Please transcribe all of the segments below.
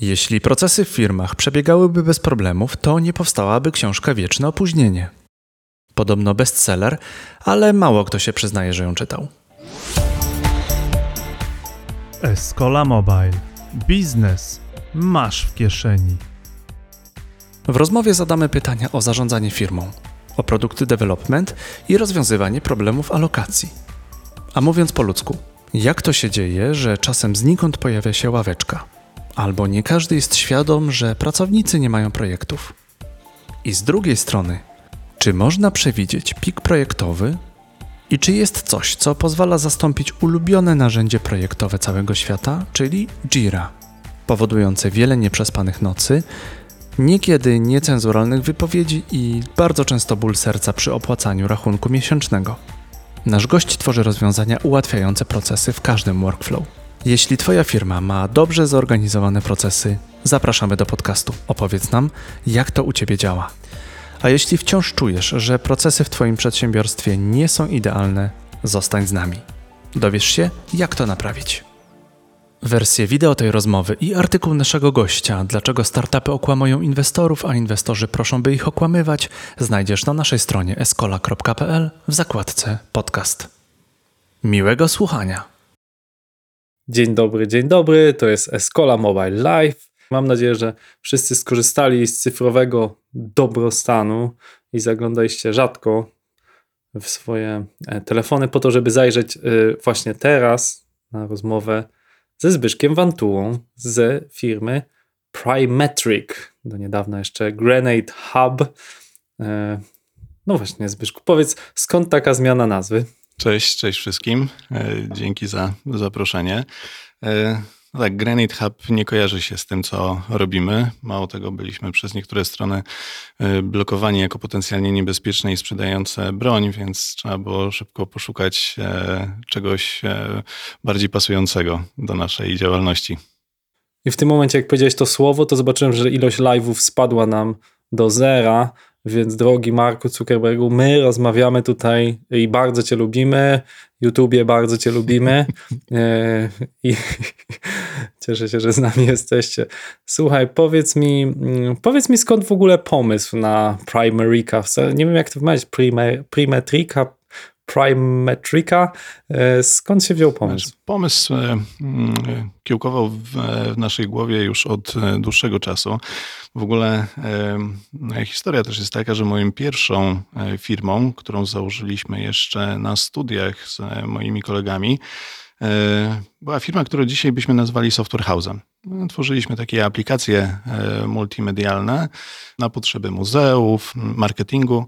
Jeśli procesy w firmach przebiegałyby bez problemów, to nie powstałaby książka Wieczne Opóźnienie. Podobno bestseller, ale mało kto się przyznaje, że ją czytał. Escola Mobile. Biznes masz w kieszeni. W rozmowie zadamy pytania o zarządzanie firmą, o produkty development i rozwiązywanie problemów alokacji. A mówiąc po ludzku, jak to się dzieje, że czasem znikąd pojawia się ławeczka? Albo nie każdy jest świadom, że pracownicy nie mają projektów. I z drugiej strony, czy można przewidzieć pik projektowy? I czy jest coś, co pozwala zastąpić ulubione narzędzie projektowe całego świata, czyli Jira, powodujące wiele nieprzespanych nocy, niekiedy niecenzuralnych wypowiedzi i bardzo często ból serca przy opłacaniu rachunku miesięcznego? Nasz gość tworzy rozwiązania ułatwiające procesy w każdym workflow. Jeśli Twoja firma ma dobrze zorganizowane procesy, zapraszamy do podcastu. Opowiedz nam, jak to u Ciebie działa. A jeśli wciąż czujesz, że procesy w Twoim przedsiębiorstwie nie są idealne, zostań z nami. Dowiesz się, jak to naprawić. Wersję wideo tej rozmowy i artykuł naszego gościa, dlaczego startupy okłamują inwestorów, a inwestorzy proszą, by ich okłamywać, znajdziesz na naszej stronie escola.pl w zakładce podcast. Miłego słuchania. Dzień dobry, dzień dobry. To jest Escola Mobile Live. Mam nadzieję, że wszyscy skorzystali z cyfrowego dobrostanu i zaglądaliście rzadko w swoje e, telefony po to, żeby zajrzeć e, właśnie teraz na rozmowę ze Zbyszkiem Wantułą z firmy Primetric. Do niedawna jeszcze Grenade Hub. E, no właśnie, Zbyszku, powiedz, skąd taka zmiana nazwy? Cześć, cześć wszystkim. Dzięki za zaproszenie. No tak, Granite Hub nie kojarzy się z tym, co robimy. Mało tego, byliśmy przez niektóre strony y, blokowani jako potencjalnie niebezpieczne i sprzedające broń, więc trzeba było szybko poszukać e, czegoś e, bardziej pasującego do naszej działalności. I w tym momencie, jak powiedziałeś to słowo, to zobaczyłem, że ilość live'ów spadła nam do zera, więc drogi Marku Zuckerbergu, my rozmawiamy tutaj i bardzo Cię lubimy. YouTubie bardzo Cię lubimy e, i cieszę się, że z nami jesteście. Słuchaj, powiedz mi, mm, powiedz mi skąd w ogóle pomysł na Primerica? Nie wiem jak to wymawiać, Primetrica, Primetrica. E, skąd się wziął pomysł? Znaczy, pomysł e, kiełkował w, naszej głowie już od dłuższego czasu. W ogóle historia też jest taka, że moją pierwszą e, firmą, którą założyliśmy jeszcze na studiach z moimi kolegami, e, była firma, którą dzisiaj byśmy nazwali Software House'em. Tworzyliśmy takie aplikacje e, multimedialne na potrzeby muzeów, marketingu.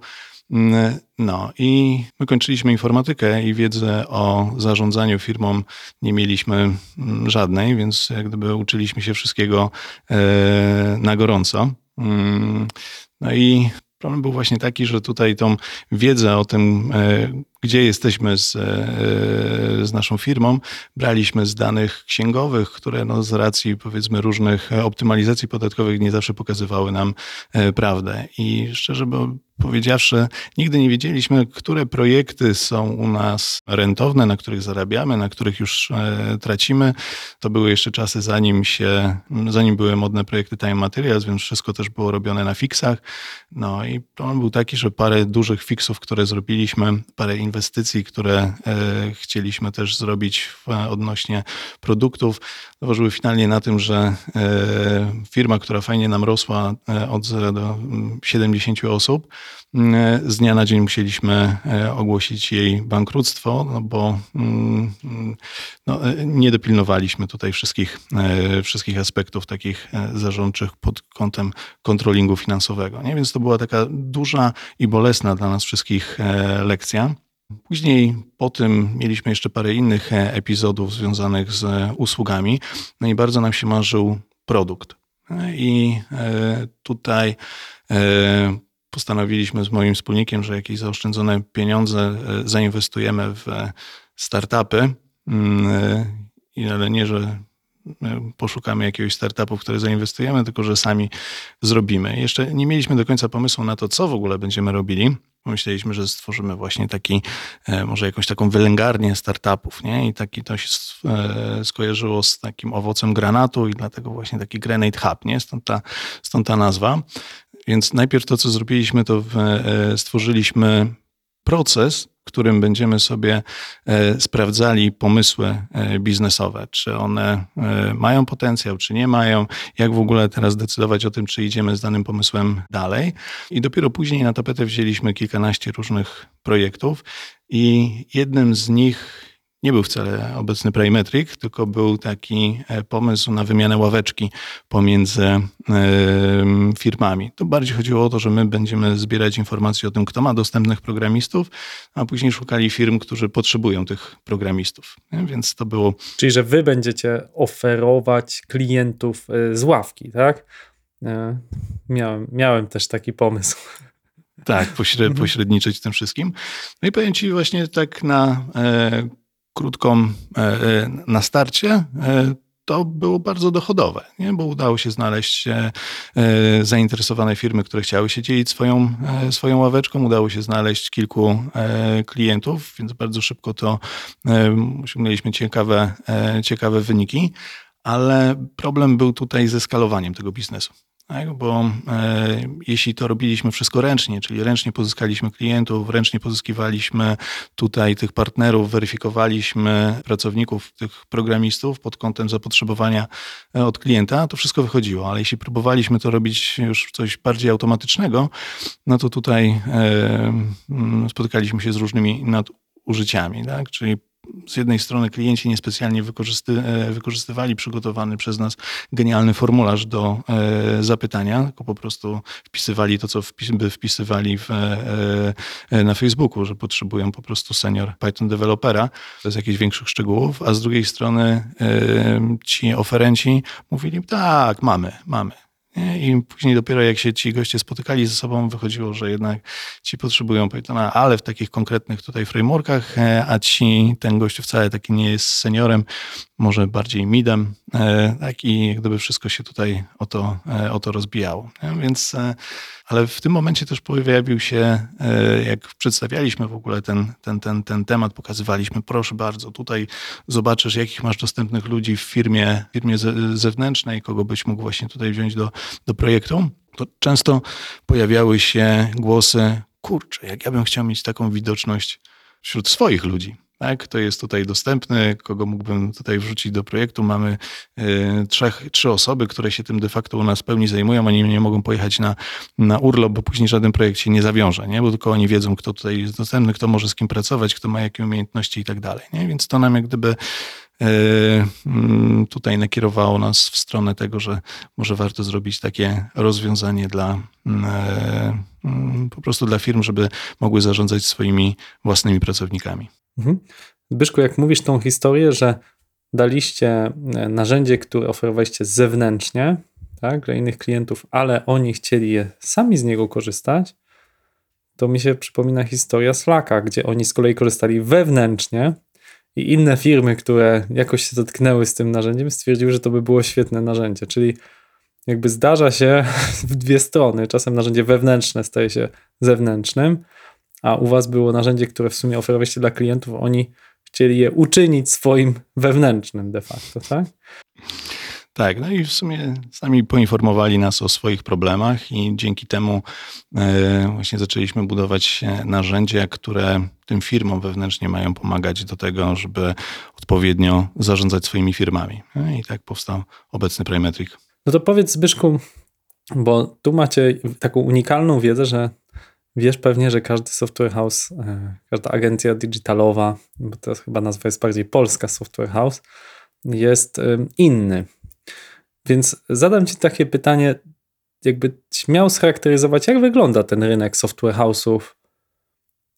Mm, no i my kończyliśmy informatykę i wiedzę o zarządzaniu firmą nie mieliśmy mm, żadnej, więc jak gdyby uczyliśmy się wszystkiego e, na gorąco. Mm, no i problem był właśnie taki, że tutaj tą wiedzę o tym, e, gdzie jesteśmy z, e, z naszą firmą, braliśmy z danych księgowych, które no z racji powiedzmy różnych optymalizacji podatkowych nie zawsze pokazywały nam prawdę. I szczerze, powiedziawszy, nigdy nie wiedzieliśmy, które projekty są u nas rentowne, na których zarabiamy, na których już e, tracimy. To były jeszcze czasy, zanim się, zanim były modne projekty Time Materials, więc wszystko też było robione na fixach. No i problem był taki, że parę dużych fixów, które zrobiliśmy, parę inwestycji, które e, chcieliśmy też zrobić odnośnie produktów, zaważyły finalnie na tym, że e, firma, która fajnie nam rosła e, od 0 do 70 mm, osób, mm, z dnia na dzień musieliśmy ogłosić jej bankructwo, no bo mm, no, nie dopilnowaliśmy tutaj wszystkich, wszystkich aspektów takich zarządczych pod kątem kontrolingu finansowego. Nie? Więc to była taka duża i bolesna dla nas wszystkich lekcja. Później po tym mieliśmy jeszcze parę innych e, epizodów związanych z e, usługami. No i bardzo nam się marzył produkt. E, I tutaj postanowiliśmy z moim wspólnikiem, że jakieś zaoszczędzone pieniądze zainwestujemy w startupy. Mm, ale nie, że poszukamy jakiegoś startupu, w który zainwestujemy, tylko że sami zrobimy. Jeszcze nie mieliśmy do końca pomysłu na to, co w ogóle będziemy robili. Pomyśleliśmy, że stworzymy właśnie taki, e, może jakąś taką wylęgarnię startupów, nie? I taki to się e, skojarzyło z takim owocem granatu i dlatego właśnie taki Granate Hub, nie? Stąd ta, stąd ta nazwa. Więc najpierw to, co zrobiliśmy, to e, stworzyliśmy proces, którym będziemy sobie e, sprawdzali pomysły e, biznesowe, czy one e, mają potencjał, czy nie mają, jak w ogóle teraz decydować o tym, czy idziemy z danym pomysłem dalej. I dopiero później na tapetę wzięliśmy kilkanaście różnych projektów i jednym z nich nie był wcale obecny Primetric, tylko był taki e, pomysł na wymianę ławeczki pomiędzy e, firmami. To bardziej chodziło o to, że my będziemy zbierać informacje o tym, kto ma dostępnych programistów, a później szukali firm, którzy potrzebują tych programistów. Więc to było. Czyli, że wy będziecie oferować klientów e, z ławki, tak? Miałem, miałem też taki pomysł. Tak, pośred, pośredniczyć tym wszystkim. No i powiem Ci właśnie tak na krótką e, e, na starcie, e, to było bardzo dochodowe, nie? bo udało się znaleźć zainteresowane firmy, które chciały się dzielić swoją, swoją ławeczką, udało się znaleźć kilku klientów, więc bardzo szybko to osiągnęliśmy ciekawe, ciekawe wyniki, ale problem był tutaj ze skalowaniem tego biznesu tak? bo e, jeśli to robiliśmy wszystko ręcznie, czyli ręcznie pozyskaliśmy klientów, ręcznie pozyskiwaliśmy tutaj tych partnerów, weryfikowaliśmy pracowników, tych programistów pod kątem zapotrzebowania e, od klienta, to wszystko wychodziło, ale jeśli próbowaliśmy to robić już coś bardziej automatycznego, no to tutaj e, spotykaliśmy się z różnymi nadużyciami, tak? czyli z jednej strony klienci niespecjalnie wykorzysty, e, wykorzystywali przygotowany przez nas genialny formularz do e, zapytania, tylko po prostu wpisywali to, co wpis, by wpisywali w, e, na Facebooku, że potrzebują po prostu senior Python dewelopera bez jakichś większych szczegółów, a z drugiej strony ci oferenci mówili, tak, mamy, mamy. I później dopiero jak się ci goście spotykali ze sobą, wychodziło, że jednak ci potrzebują Pythona, ale w takich konkretnych tutaj frameworkach, e, a ci, ten gość wcale taki nie jest seniorem, może bardziej midem, e, tak i gdyby wszystko się tutaj o to, e, o to rozbijało. Więc, ale w tym momencie też pojawił się, jak przedstawialiśmy w ogóle ten, ten, ten, ten temat, pokazywaliśmy, proszę bardzo, tutaj zobaczysz, jakich masz dostępnych ludzi w firmie, firmie zewnętrznej, kogo byś mógł właśnie tutaj wziąć do, do projektu, to często pojawiały się głosy, kurczę, jak ja bym chciał mieć taką widoczność wśród swoich ludzi. Tak, kto jest tutaj dostępny, kogo mógłbym tutaj wrzucić do projektu. Mamy y, trzech, trzy osoby, które się tym de facto u nas w pełni zajmują. Oni nie mogą pojechać na, na urlop, bo później żaden projekt się nie zawiąże, nie? bo tylko oni wiedzą, kto tutaj jest dostępny, kto może z kim pracować, kto ma jakie umiejętności i tak dalej. Więc to nam jak gdyby tutaj nakierowało nas w stronę tego, że może warto zrobić takie rozwiązanie dla mm, e, mm, po prostu dla firm, żeby mogły zarządzać swoimi własnymi pracownikami. Mhm. Zbyszku, jak mówisz tą historię, że daliście e, narzędzie, które oferowaliście zewnętrznie tak, dla innych klientów, ale oni chcieli je sami z niego korzystać, to mi się przypomina historia Slacka, gdzie oni z kolei korzystali wewnętrznie i inne firmy, które jakoś się dotknęły z tym narzędziem, stwierdziły, że to by było świetne narzędzie. Czyli jakby zdarza się w dwie strony. Czasem narzędzie wewnętrzne staje się zewnętrznym, a u Was było narzędzie, które w sumie oferowaliście dla klientów, oni chcieli je uczynić swoim wewnętrznym de facto, tak? Tak, no i w sumie sami poinformowali nas o swoich problemach i dzięki temu e, właśnie zaczęliśmy budować narzędzia, które tym firmom wewnętrznie mają pomagać do tego, żeby odpowiednio zarządzać swoimi firmami. No I tak powstał obecny Primetric. No to powiedz Zbyszku, bo tu macie taką unikalną wiedzę, że wiesz pewnie, że każdy software house, e, każda agencja digitalowa, bo to chyba nazwa jest bardziej polska software house, jest inny. Więc zadam Ci takie pytanie, jakby śmiał scharakteryzować, jak wygląda ten rynek software house'ów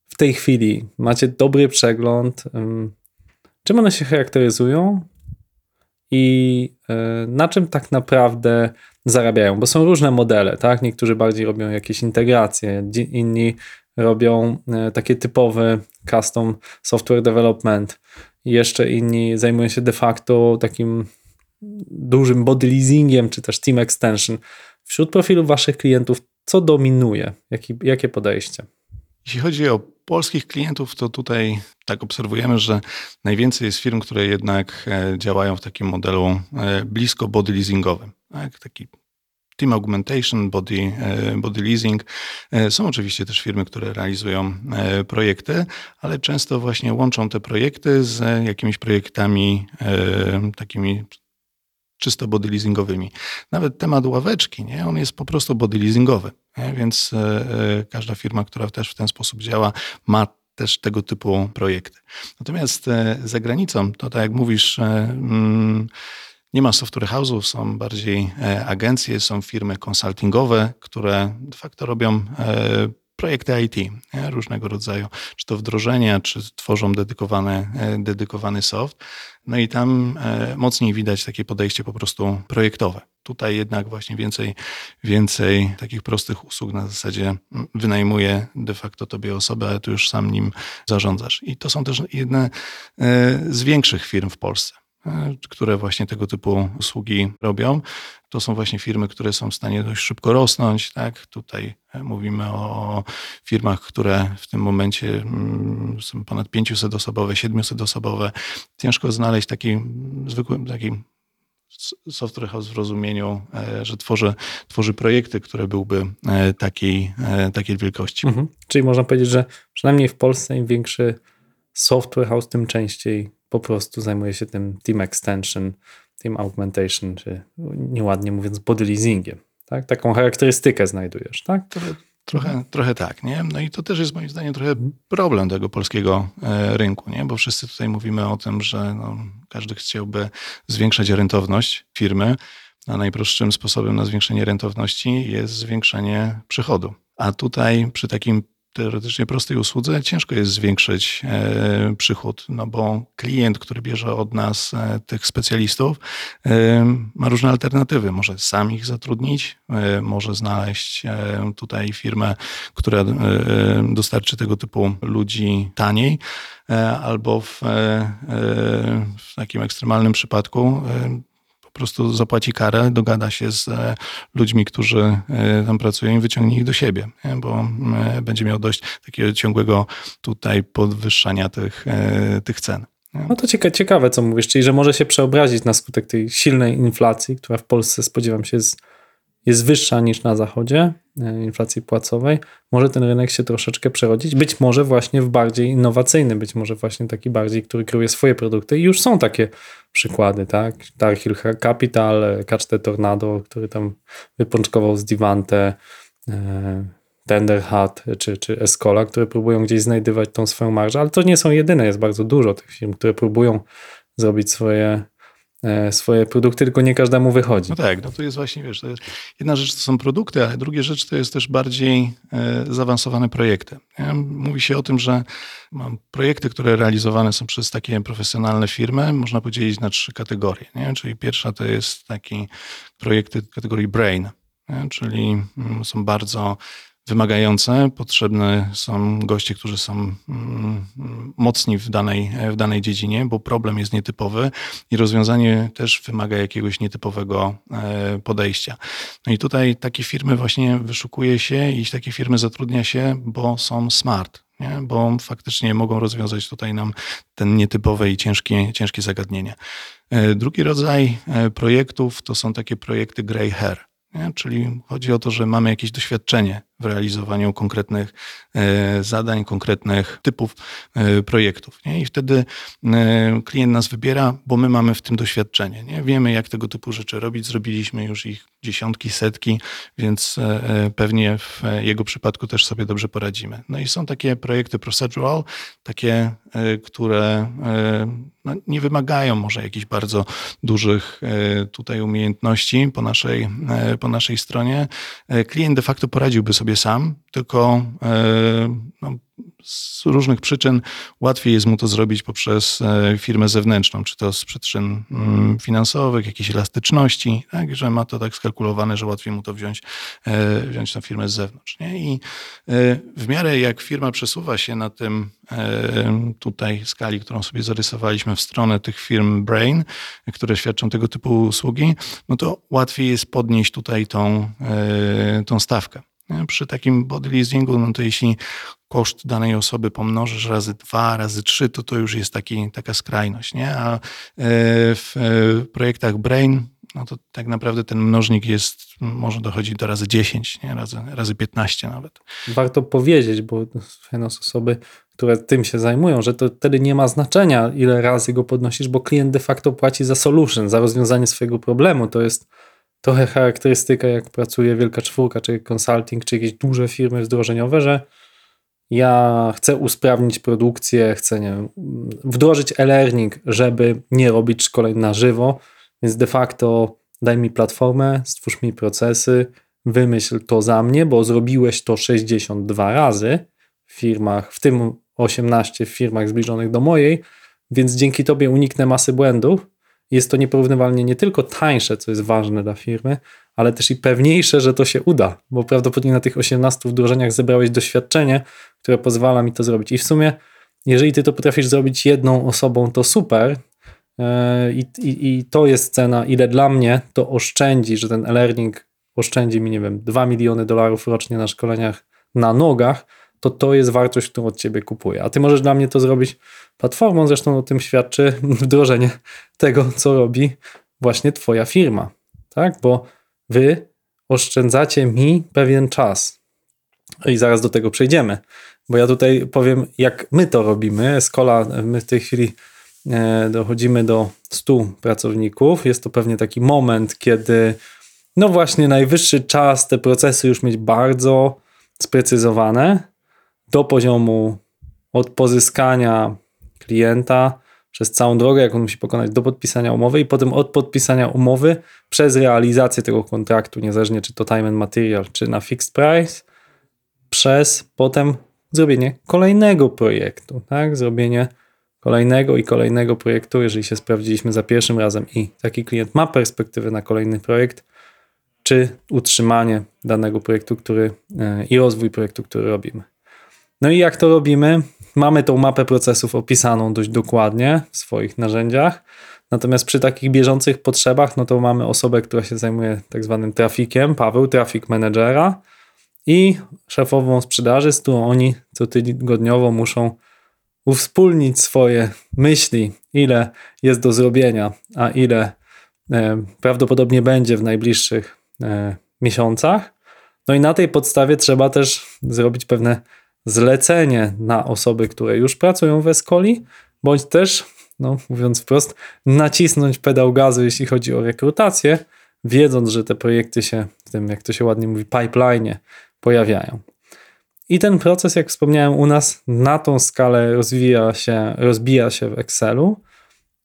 w tej chwili. Macie dobry przegląd. Czym one się charakteryzują i e, na czym tak naprawdę zarabiają? Bo są różne modele, tak? Niektórzy bardziej robią jakieś integracje, inni robią e, takie typowe custom software development. Jeszcze inni zajmują się de facto takim dużym body leasingiem, czy też team extension. Wśród profilu waszych klientów, co dominuje? Jaki, jakie podejście? Jeśli chodzi o polskich klientów, to tutaj tak obserwujemy, że najwięcej jest firm, które jednak e, działają w takim modelu e, blisko body leasingowym. Tak? Taki team augmentation, body, e, body leasing. Są oczywiście też firmy, które realizują projekty, ale często właśnie łączą te projekty z jakimiś projektami takimi czysto body leasingowymi. Nawet temat ławeczki, nie? on jest po prostu body leasingowy, nie? więc e, e, każda firma, która też w ten sposób działa, ma też tego typu projekty. Natomiast e, za granicą, to tak jak mówisz, mm, nie ma software house'ów, są bardziej agencje, są firmy konsultingowe, które de facto robią projekty IT różnego rodzaju, czy to wdrożenia, czy tworzą dedykowany, dedykowany soft. No i tam e, mocniej widać takie podejście po prostu projektowe. Tutaj jednak właśnie więcej, więcej takich prostych usług na zasadzie wynajmuje de facto tobie osobę, ale ty już sam nim zarządzasz. I to są też jedne e, z większych firm w Polsce. E, które właśnie tego typu usługi robią. To są właśnie firmy, które są w stanie dość szybko rosnąć. Tak? Tutaj e, mówimy o firmach, które w tym momencie mm, są ponad 500 osobowe, 700 osobowe. Ciężko znaleźć taki zwykły, taki software house w rozumieniu, e, że tworzy, tworzy projekty, które byłby takiej, takiej wielkości. Mhm. Czyli można powiedzieć, że przynajmniej w Polsce im większy software house, tym częściej po prostu zajmuje się tym team extension, team augmentation, czy nieładnie mówiąc body leasingiem. Tak? Taką charakterystykę znajdujesz, tak? Trochę, trochę, tak, nie? No i to też jest moim zdaniem trochę problem tego polskiego e, rynku, nie? Bo wszyscy tutaj mówimy o tym, że no, każdy chciałby zwiększać rentowność firmy, a najprostszym sposobem na zwiększenie rentowności jest zwiększenie przychodu. A tutaj przy takim teoretycznie prostej usłudze ciężko jest zwiększyć e, przychód, no bo klient, który bierze od nas e, tych specjalistów, e, ma różne alternatywy. Może sam ich zatrudnić, może znaleźć tutaj firmę, która dostarczy tego typu ludzi taniej, albo w, w takim ekstremalnym przypadku po prostu zapłaci karę, dogada się z e, ludźmi, którzy e, tam pracują i wyciągnie ich do siebie, bo e, będzie miał dość takiego ciągłego tutaj podwyższania tych, tych cen. No to ciekawe, co mówisz, czyli że może się przeobrazić na skutek tej silnej inflacji, która w Polsce spodziewam się jest, jest wyższa niż na zachodzie, inflacji płacowej. Może ten rynek się troszeczkę przerodzić, być może właśnie w bardziej innowacyjny, być może właśnie taki bardziej, który kreuje swoje produkty i już są takie przykłady, tak? Dark Hill Capital, Catch the Tornado, który tam wypączkował z Divante, e, Tender Hat czy, czy Escola, które próbują gdzieś znajdywać tą swoją marżę, ale to nie są jedyne, jest bardzo dużo tych firm, które próbują zrobić swoje swoje produkty, tylko nie każdemu wychodzi. No tak, no to jest właśnie, wiesz, jest, jedna rzecz to są produkty, ale druga rzecz to jest też bardziej e, zaawansowane projekty. Mówi się o tym, że mam projekty, które realizowane są przez takie profesjonalne firmy, można podzielić na trzy kategorie. Nie? Czyli pierwsza to jest taki projekty kategorii brain, nie? czyli mm, są bardzo wymagające. Potrzebne są goście, którzy są mm, mocni w danej, w danej dziedzinie, bo problem jest nietypowy i rozwiązanie też wymaga jakiegoś nietypowego e, podejścia. No i tutaj takie firmy właśnie wyszukuje się i takie firmy zatrudnia się, bo są smart. Nie? Bo faktycznie mogą rozwiązać tutaj nam ten nietypowe i ciężkie, ciężkie zagadnienie. E, drugi rodzaj e, projektów to są takie projekty grey hair. Nie? Czyli chodzi o to, że mamy jakieś doświadczenie w realizowaniu konkretnych e, zadań, konkretnych typów e, projektów. Nie? I wtedy e, klient nas wybiera, bo my mamy w tym doświadczenie. Nie? Wiemy, jak tego typu rzeczy robić. Zrobiliśmy już ich dziesiątki, setki, więc pewnie w jego przypadku też sobie dobrze poradzimy. No i są takie projekty procedural, takie, które no, nie wymagają może jakichś bardzo dużych tutaj umiejętności po naszej, po naszej stronie. Klient de facto poradziłby sobie sam, tylko e, no, z różnych przyczyn łatwiej jest mu to zrobić poprzez e, firmę zewnętrzną, czy to z przyczyn mm, finansowych, jakiejś elastyczności, tak, że ma to tak skalkulowane, że łatwiej mu to wziąć, e, wziąć na firmę z zewnątrz. Nie? I w miarę jak firma przesuwa się na tym tutaj skali, którą sobie zarysowaliśmy w stronę tych firm Brain, które świadczą tego typu usługi, no to łatwiej jest podnieść tutaj tą, tą stawkę. Przy takim body leasingu, no to jeśli koszt danej osoby pomnożysz razy dwa, razy trzy, to to już jest taki, taka skrajność. Nie? A e, w e, projektach Brain no to tak naprawdę ten mnożnik jest, może dochodzić do razy 10, nie? Razy, razy 15 nawet. Warto powiedzieć, bo fajne osoby, które tym się zajmują, że to wtedy nie ma znaczenia, ile razy go podnosisz, bo klient de facto płaci za solution, za rozwiązanie swojego problemu. To jest trochę charakterystyka, jak pracuje Wielka Czwórka, czy consulting, czy jakieś duże firmy wdrożeniowe, że ja chcę usprawnić produkcję, chcę nie wiem, wdrożyć e-learning, żeby nie robić szkoleń na żywo, więc de facto daj mi platformę, stwórz mi procesy, wymyśl to za mnie, bo zrobiłeś to 62 razy w firmach, w tym 18 w firmach zbliżonych do mojej, więc dzięki tobie uniknę masy błędów. Jest to nieporównywalnie nie tylko tańsze, co jest ważne dla firmy, ale też i pewniejsze, że to się uda, bo prawdopodobnie na tych 18 wdrożeniach zebrałeś doświadczenie, które pozwala mi to zrobić. I w sumie, jeżeli ty to potrafisz zrobić jedną osobą, to super, E, I, i, I, to jest cena, ile dla mnie to oszczędzi, że ten e-learning oszczędzi mi, nie wiem, 2 miliony dolarów rocznie na szkoleniach na nogach, to to jest wartość, którą od ciebie kupuję. A ty możesz dla mnie to zrobić platformą, zresztą o tym świadczy wdrożenie tego, co robi właśnie twoja firma. Tak? Bo wy oszczędzacie mi pewien czas. I zaraz do tego przejdziemy. Bo ja tutaj powiem, jak my to robimy. Escola, my w tej chwili E, dochodzimy do 100 pracowników. Jest to pewnie taki moment, kiedy no właśnie najwyższy czas te procesy już mieć bardzo sprecyzowane do poziomu od pozyskania klienta przez całą drogę, jak on musi pokonać do podpisania umowy i potem od podpisania umowy przez realizację tego kontraktu, niezależnie czy to time and material, czy na fixed price, przez potem zrobienie kolejnego projektu, tak? Zrobienie kolejnego i kolejnego projektu, jeżeli się sprawdziliśmy za pierwszym razem i taki klient ma perspektywę na kolejny projekt, czy utrzymanie danego projektu, który e, i rozwój projektu, który robimy. No i jak to robimy? Mamy tą mapę procesów opisaną dość dokładnie w swoich narzędziach. Natomiast przy takich bieżących potrzebach, no to mamy osobę, która się zajmuje tak zwanym trafikiem, Paweł, trafik managera i szefową sprzedaży, z którą oni co tygodniowo muszą uwspólnić swoje myśli, ile jest do zrobienia, a ile e, prawdopodobnie będzie w najbliższych e, miesiącach. No i na tej podstawie trzeba też zrobić pewne zlecenie na osoby, które już pracują w Escoli, bądź też, no, mówiąc wprost, nacisnąć pedał gazu, jeśli chodzi o rekrutację, wiedząc, że te projekty się w tym, jak to się ładnie mówi, pipeline pojawiają. I ten proces, jak wspomniałem, u nas na tą skalę rozwija się, rozbija się w Excelu.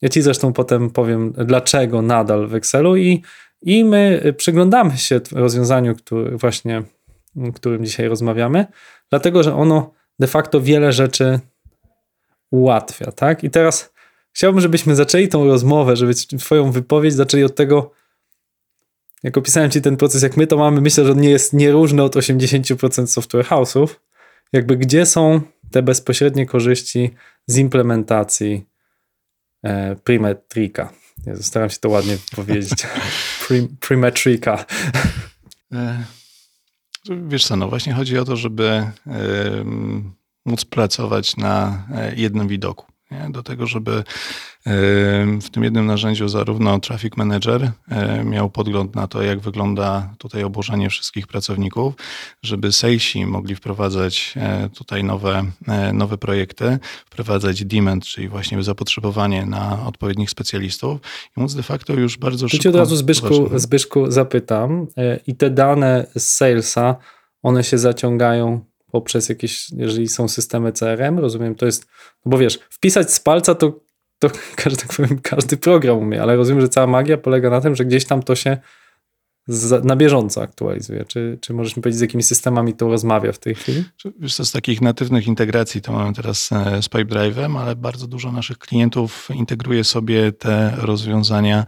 Ja Ci zresztą potem powiem, dlaczego nadal w Excelu i, i my przyglądamy się rozwiązaniu, który właśnie, o którym dzisiaj rozmawiamy, dlatego, że ono de facto wiele rzeczy ułatwia, tak? I teraz chciałbym, żebyśmy zaczęli tą rozmowę, żeby Twoją wypowiedź zaczęli od tego, jak opisałem ci ten proces, jak my to mamy, myślę, że on nie jest nieróżny od 80% software house'ów. Jakby gdzie są te bezpośrednie korzyści z implementacji e, Primetrika? Staram się to ładnie powiedzieć. Primetrika. Wiesz co, no właśnie chodzi o to, żeby móc pracować na e, jednym widoku. Nie? Do tego, żeby w tym jednym narzędziu zarówno Traffic Manager miał podgląd na to, jak wygląda tutaj obłożenie wszystkich pracowników, żeby salesi mogli wprowadzać e, tutaj nowe, e, nowe projekty, wprowadzać demand, czyli właśnie zapotrzebowanie na odpowiednich specjalistów i móc de facto już bardzo szybko... Cię od razu Zbyszku, Zbyszku zapytam e, i te dane z salesa, one się zaciągają poprzez jakieś, jeżeli są systemy CRM, rozumiem, to jest, no bo wiesz, wpisać z palca to, to każdy, tak powiem, każdy program umie, ale rozumiem, że cała magia polega na tym, że gdzieś tam to się z, na bieżąco aktualizuje. Czy, czy możesz mi powiedzieć, z jakimi systemami to rozmawia w tej chwili? Wiesz, z takich natywnych integracji to mamy teraz e, z Pipedrive'em, ale bardzo dużo naszych klientów integruje sobie te rozwiązania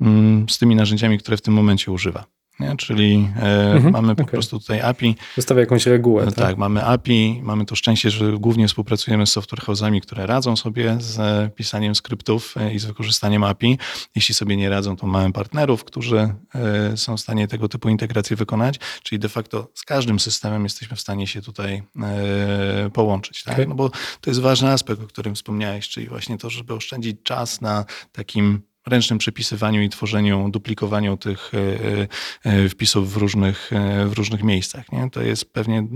mm, z tymi narzędziami, które w tym momencie używa. Nie? czyli e, Mhm, mamy po okej. prostu tutaj API, Wystawia jakąś regułę. tak? Tak? mamy API, mamy to szczęście, że głównie współpracujemy z software house'ami, które radzą sobie z e, pisaniem skryptów e, i z wykorzystaniem API. Jeśli sobie nie radzą, to mamy partnerów, którzy e, są w stanie tego typu integracje wykonać, czyli de facto z każdym systemem jesteśmy w stanie się tutaj e, połączyć, tak? Okej. no bo to jest ważny aspekt, o którym wspomniałeś, czyli właśnie to, żeby oszczędzić czas na takim ręcznym przepisywaniu i tworzeniu, duplikowaniu tych e, e, wpisów w różnych, e, w różnych miejscach. Nie? To jest pewnie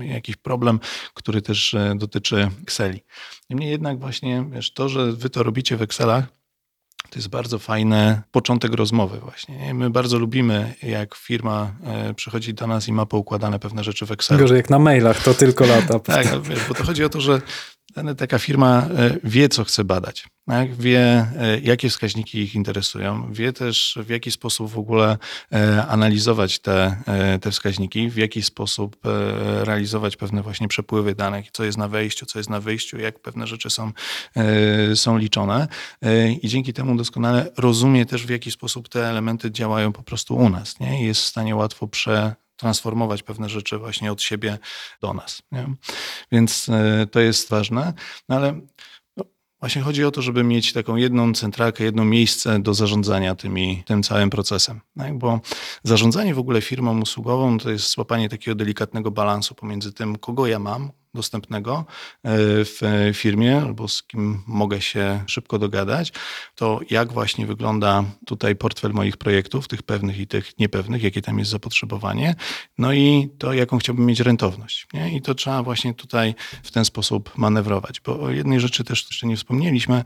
jakiś problem, który też e, dotyczy Exceli. Niemniej jednak właśnie wiesz, to, że wy to robicie w Excelach, to jest bardzo fajny początek rozmowy właśnie. nie? My bardzo lubimy, jak firma e, przychodzi do nas i ma poukładane pewne rzeczy w Excelu. Gorzej jak na mailach, to tylko lata. Tak, wiesz, bo to chodzi o to, że taka firma e, wie, co chce badać. Tak? Wie, e, jakie wskaźniki ich interesują, wie też, w jaki sposób w ogóle e, analizować te, te wskaźniki, w jaki sposób realizować pewne właśnie przepływy danych, co jest na wejściu, co jest na wyjściu, jak pewne rzeczy są, są liczone. I dzięki temu doskonale rozumie też, w jaki sposób te elementy działają po prostu u nas. Nie? Jest w stanie łatwo prze, transformować pewne rzeczy właśnie od siebie do nas. Nie? Więc e, to jest ważne, no ale no, właśnie chodzi o to, żeby mieć taką jedną centralkę, jedno miejsce do zarządzania tymi, tym całym procesem. Tak? Bo zarządzanie w ogóle firmą usługową to jest złapanie takiego delikatnego balansu pomiędzy tym, kogo ja mam dostępnego e, w firmie albo z kim mogę się szybko dogadać, to jak właśnie wygląda tutaj portfel moich projektów, tych pewnych i tych niepewnych, jakie tam jest zapotrzebowanie, no i to, jaką chciałbym mieć rentowność. Nie? I to trzeba właśnie tutaj w ten sposób manewrować, bo o jednej rzeczy też jeszcze nie wspomnieliśmy,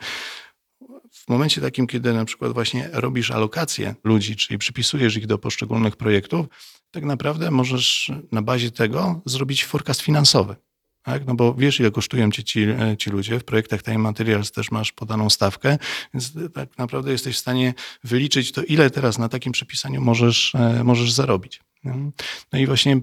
w momencie takim, kiedy na przykład właśnie robisz alokację ludzi, czyli przypisujesz ich do poszczególnych projektów, tak naprawdę możesz na bazie tego zrobić forecast finansowy. Tak? No bo wiesz, ile kosztują ci, ci ludzie. W projektach Time Materials też masz podaną stawkę, więc tak naprawdę jesteś w stanie wyliczyć to, ile teraz na takim przepisaniu możesz, e, możesz zarobić. No i właśnie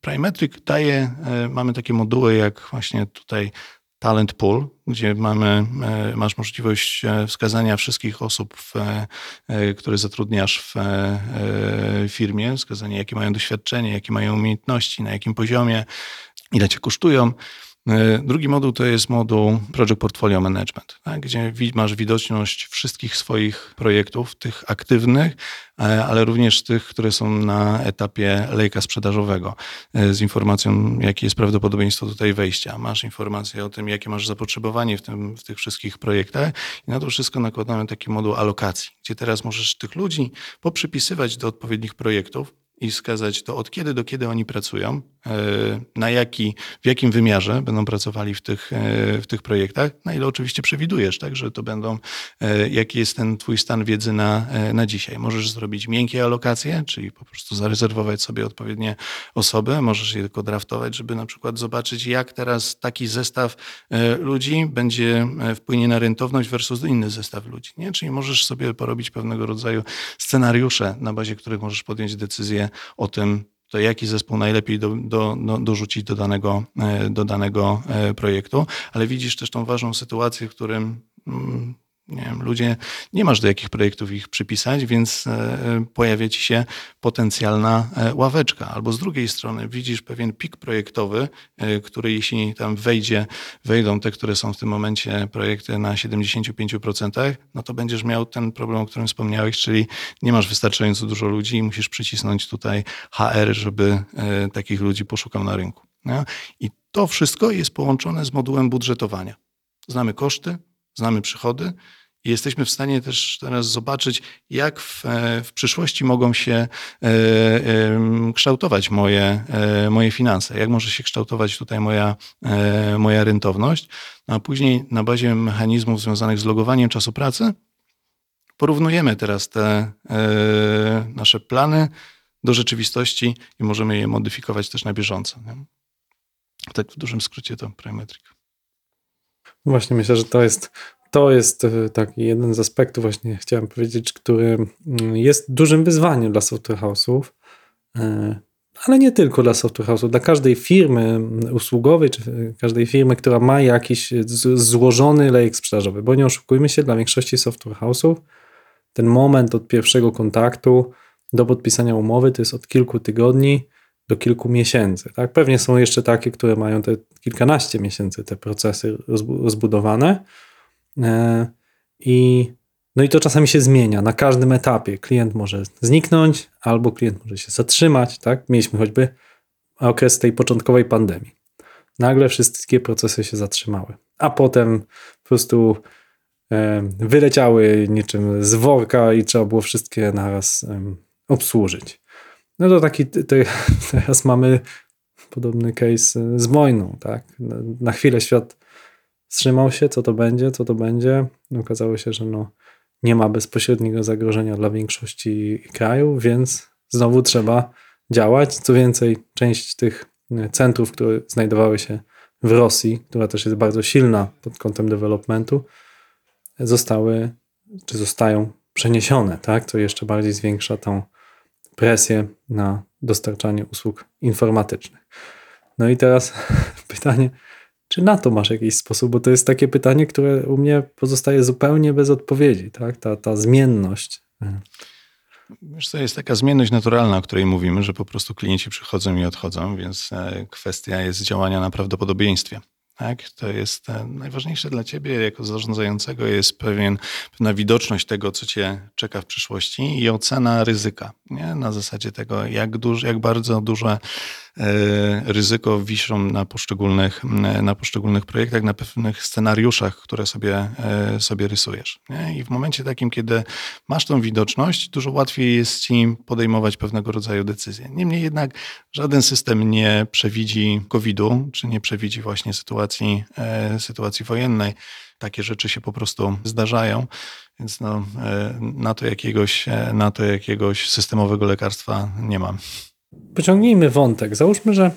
Primetric daje, e, mamy takie moduły jak właśnie tutaj Talent Pool, gdzie mamy, e, masz możliwość e, wskazania wszystkich osób, w, e, które zatrudniasz w e, firmie, wskazania jakie mają doświadczenie, jakie mają umiejętności, na jakim poziomie, ile cię kosztują. E, Drugi moduł to jest moduł Project Portfolio Management, tak, gdzie masz widoczność wszystkich swoich projektów, tych aktywnych, e, ale również tych, które są na etapie lejka sprzedażowego, e, z informacją, jakie jest prawdopodobieństwo tutaj wejścia. Masz informację o tym, jakie masz zapotrzebowanie w, tym, w tych wszystkich projektach i na to wszystko nakładamy taki moduł alokacji, gdzie teraz możesz tych ludzi poprzypisywać do odpowiednich projektów, i wskazać to, od kiedy do kiedy oni pracują, na jaki, w jakim wymiarze będą pracowali w tych, e, w tych projektach, na ile oczywiście przewidujesz, tak, że to będą, e, jaki jest ten twój stan wiedzy na, e, na dzisiaj. Możesz zrobić miękkie alokacje, czyli po prostu zarezerwować sobie odpowiednie osoby, możesz je tylko draftować, żeby na przykład zobaczyć, jak teraz taki zestaw e, ludzi będzie e, wpłynie na rentowność versus inny zestaw ludzi. Nie? Czyli możesz sobie porobić pewnego rodzaju scenariusze, na bazie których możesz podjąć decyzję o tym, to jaki zespół najlepiej do, do, do, dorzucić do danego, e, do danego e, projektu, ale widzisz też tą ważną sytuację, w którym mm, nie wiem, ludzie, nie masz do jakich projektów ich przypisać, więc e, pojawia ci się potencjalna e, ławeczka. Albo z drugiej strony widzisz pewien pik projektowy, e, który jeśli tam wejdzie, wejdą te, które są w tym momencie projekty na 75%, no to będziesz miał ten problem, o którym wspomniałeś, czyli nie masz wystarczająco dużo ludzi i musisz przycisnąć tutaj HR, żeby takich ludzi poszukał na rynku. I to wszystko jest połączone z modułem budżetowania. Znamy koszty, znamy przychody i jesteśmy w stanie też teraz zobaczyć, jak w, e, w przyszłości mogą się e, kształtować moje, e, moje finanse, jak może się kształtować tutaj moja, moja rentowność, No a później na bazie mechanizmów związanych z logowaniem czasu pracy porównujemy teraz te nasze plany do rzeczywistości i możemy je modyfikować też na bieżąco. Nie? Tak w dużym skrócie to Primetric. Właśnie myślę, że to jest, to jest e, taki jeden z aspektów, właśnie chciałem powiedzieć, który mm, jest dużym wyzwaniem dla software house'ów, e, ale nie tylko dla software house'ów, dla każdej firmy usługowej, czy e, każdej firmy, która ma jakiś złożony lejek sprzedażowy, bo nie oszukujmy się, dla większości software house'ów ten moment od pierwszego kontaktu do podpisania umowy to jest od kilku tygodni do kilku miesięcy. Tak? Pewnie są jeszcze takie, które mają te kilkanaście miesięcy te procesy rozbudowane. E, I, no i to czasami się zmienia na każdym etapie. Klient może zniknąć, albo klient może się zatrzymać. Tak? Mieliśmy choćby okres tej początkowej pandemii. Nagle wszystkie procesy się zatrzymały, a potem po prostu e, wyleciały niczym z worka i trzeba było wszystkie naraz obsłużyć. No to taki, teraz mamy podobny case z wojną, tak? Na chwilę świat wstrzymał się, co to będzie, co to będzie. Okazało się, że no, nie ma bezpośredniego zagrożenia dla większości krajów, więc znowu trzeba działać. Co więcej, część tych centrów, które znajdowały się w Rosji, która też jest bardzo silna pod kątem developmentu, zostały, czy zostają przeniesione, tak? Co jeszcze bardziej zwiększa tą presję na dostarczanie usług informatycznych. No i teraz pytanie, czy na to masz jakiś sposób? Bo to jest takie pytanie, które u mnie pozostaje zupełnie bez odpowiedzi, tak? Ta, ta zmienność. Wiesz co, jest taka zmienność naturalna, o której mówimy, że po prostu klienci przychodzą i odchodzą, więc e, kwestia jest działania na prawdopodobieństwie. Tak? To jest e, najważniejsze dla ciebie jako zarządzającego jest pewien, pewna widoczność tego, co cię czeka w przyszłości i ocena ryzyka. Nie? Na zasadzie tego, jak, duży, jak bardzo duże ryzyko wiszą na poszczególnych, na poszczególnych projektach, na pewnych scenariuszach, które sobie, e, sobie rysujesz. Nie? I w momencie takim, kiedy masz tą widoczność, dużo łatwiej jest ci podejmować pewnego rodzaju decyzje. Niemniej jednak żaden system nie przewidzi COVID-u, czy nie przewidzi właśnie sytuacji, e, sytuacji wojennej. Takie rzeczy się po prostu zdarzają, więc no, na, to jakiegoś, na to jakiegoś systemowego lekarstwa nie mam pociągnijmy wątek. Załóżmy, że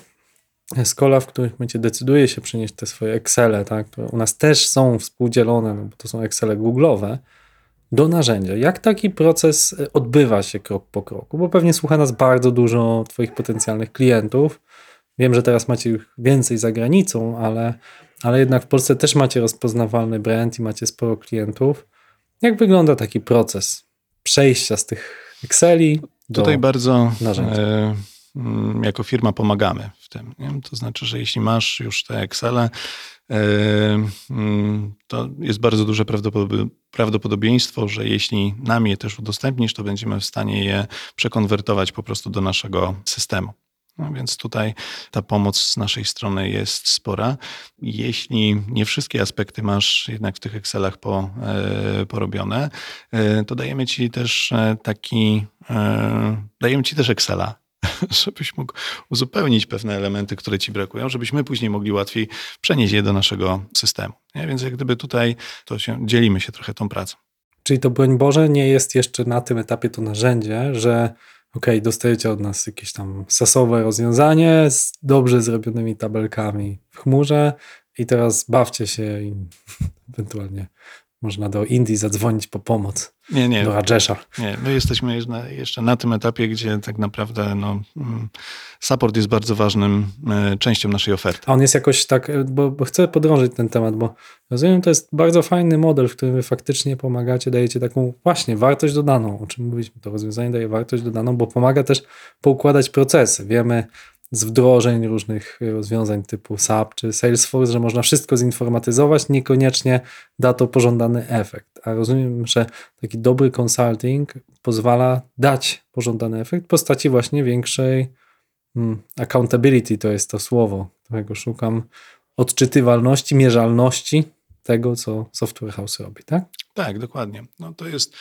Skola w którym momencie decyduje się przynieść te swoje Excele, tak, które u nas też są współdzielone, no bo to są Excele Google'owe, do narzędzia. Jak taki proces e, odbywa się krok po kroku? Bo pewnie słucha nas bardzo dużo Twoich potencjalnych klientów. Wiem, że teraz macie ich więcej za granicą, ale, ale jednak w Polsce też macie rozpoznawalny brand i macie sporo klientów. Jak wygląda taki proces przejścia z tych Exceli Tutaj bardzo e, mm, jako firma pomagamy w tym. Nie? To znaczy, że jeśli masz już te Excele, e, mm, to jest bardzo duże prawdopodobieństwo, że jeśli nam je też udostępnisz, to będziemy w stanie je przekonwertować po prostu do naszego systemu. No więc tutaj ta pomoc z naszej strony jest spora. Jeśli nie wszystkie aspekty masz jednak w tych Excelach po, e, porobione, e, to dajemy ci też e, taki, dajemy ci też Excela, żebyś mógł uzupełnić pewne elementy, które ci brakują, żebyśmy później mogli łatwiej przenieść je do naszego systemu. Nie? Więc jak gdyby tutaj to się, dzielimy się trochę tą pracą. Czyli to broń Boże nie jest jeszcze na tym etapie to narzędzie, że ok, dostajecie od nas jakieś tam sasowe rozwiązanie z dobrze zrobionymi tabelkami w chmurze i teraz bawcie się i ewentualnie można do Indii zadzwonić po pomoc. Nie, nie. Do Rajesha. Nie, my jesteśmy jeszcze na tym etapie, gdzie tak naprawdę no, mm, support jest bardzo ważnym e, częścią naszej oferty. A on jest jakoś tak, e, bo, bo chcę podrążyć ten temat, bo rozumiem, to jest bardzo fajny model, w którym wy faktycznie pomagacie, dajecie taką właśnie wartość dodaną, o czym mówiliśmy, to rozwiązanie daje wartość dodaną, bo pomaga też poukładać procesy. Wiemy, z wdrożeń różnych rozwiązań typu SAP czy Salesforce, że można wszystko zinformatyzować, niekoniecznie da to pożądany efekt. A rozumiem, że taki dobry consulting pozwala dać pożądany efekt w postaci właśnie większej hmm, accountability, to jest to słowo, którego szukam, odczytywalności, mierzalności tego, co Software House robi, tak? Tak, dokładnie. No to jest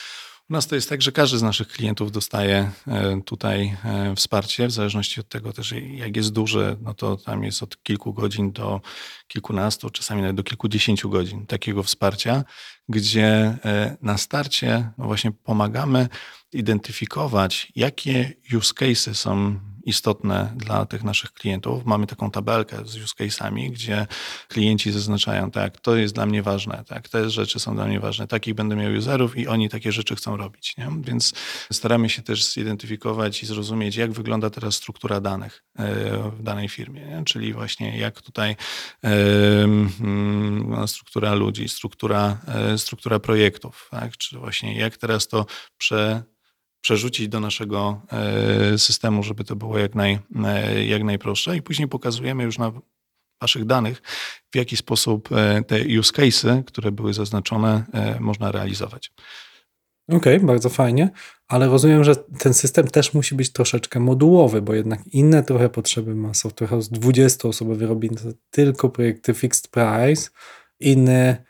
u nas to jest tak, że każdy z naszych klientów dostaje e, tutaj e, wsparcie, w zależności od tego też, jak jest duży, no to tam jest od kilku godzin do kilkunastu, czasami nawet do kilkudziesięciu godzin takiego wsparcia, gdzie e, na starcie właśnie pomagamy identyfikować, jakie use cases są istotne dla tych naszych klientów. Mamy taką tabelkę z use case'ami, gdzie klienci zaznaczają, tak, to jest dla mnie ważne, tak, te rzeczy są dla mnie ważne, takich będę miał userów i oni takie rzeczy chcą robić. Nie? Więc staramy się też zidentyfikować i zrozumieć, jak wygląda teraz struktura danych e, w danej firmie, nie? czyli właśnie jak tutaj um, struktura ludzi, struktura, e, struktura projektów, tak? czy właśnie jak teraz to prze przerzucić do naszego systemu, żeby to było jak, naj, jak najprostsze. I później pokazujemy już na waszych danych, w jaki sposób te use cases, które były zaznaczone, można realizować. Okej, okay, bardzo fajnie, ale rozumiem, że ten system też musi być troszeczkę modułowy, bo jednak inne trochę potrzeby ma. Software House 20-osobowy robi tylko projekty fixed price, inny e,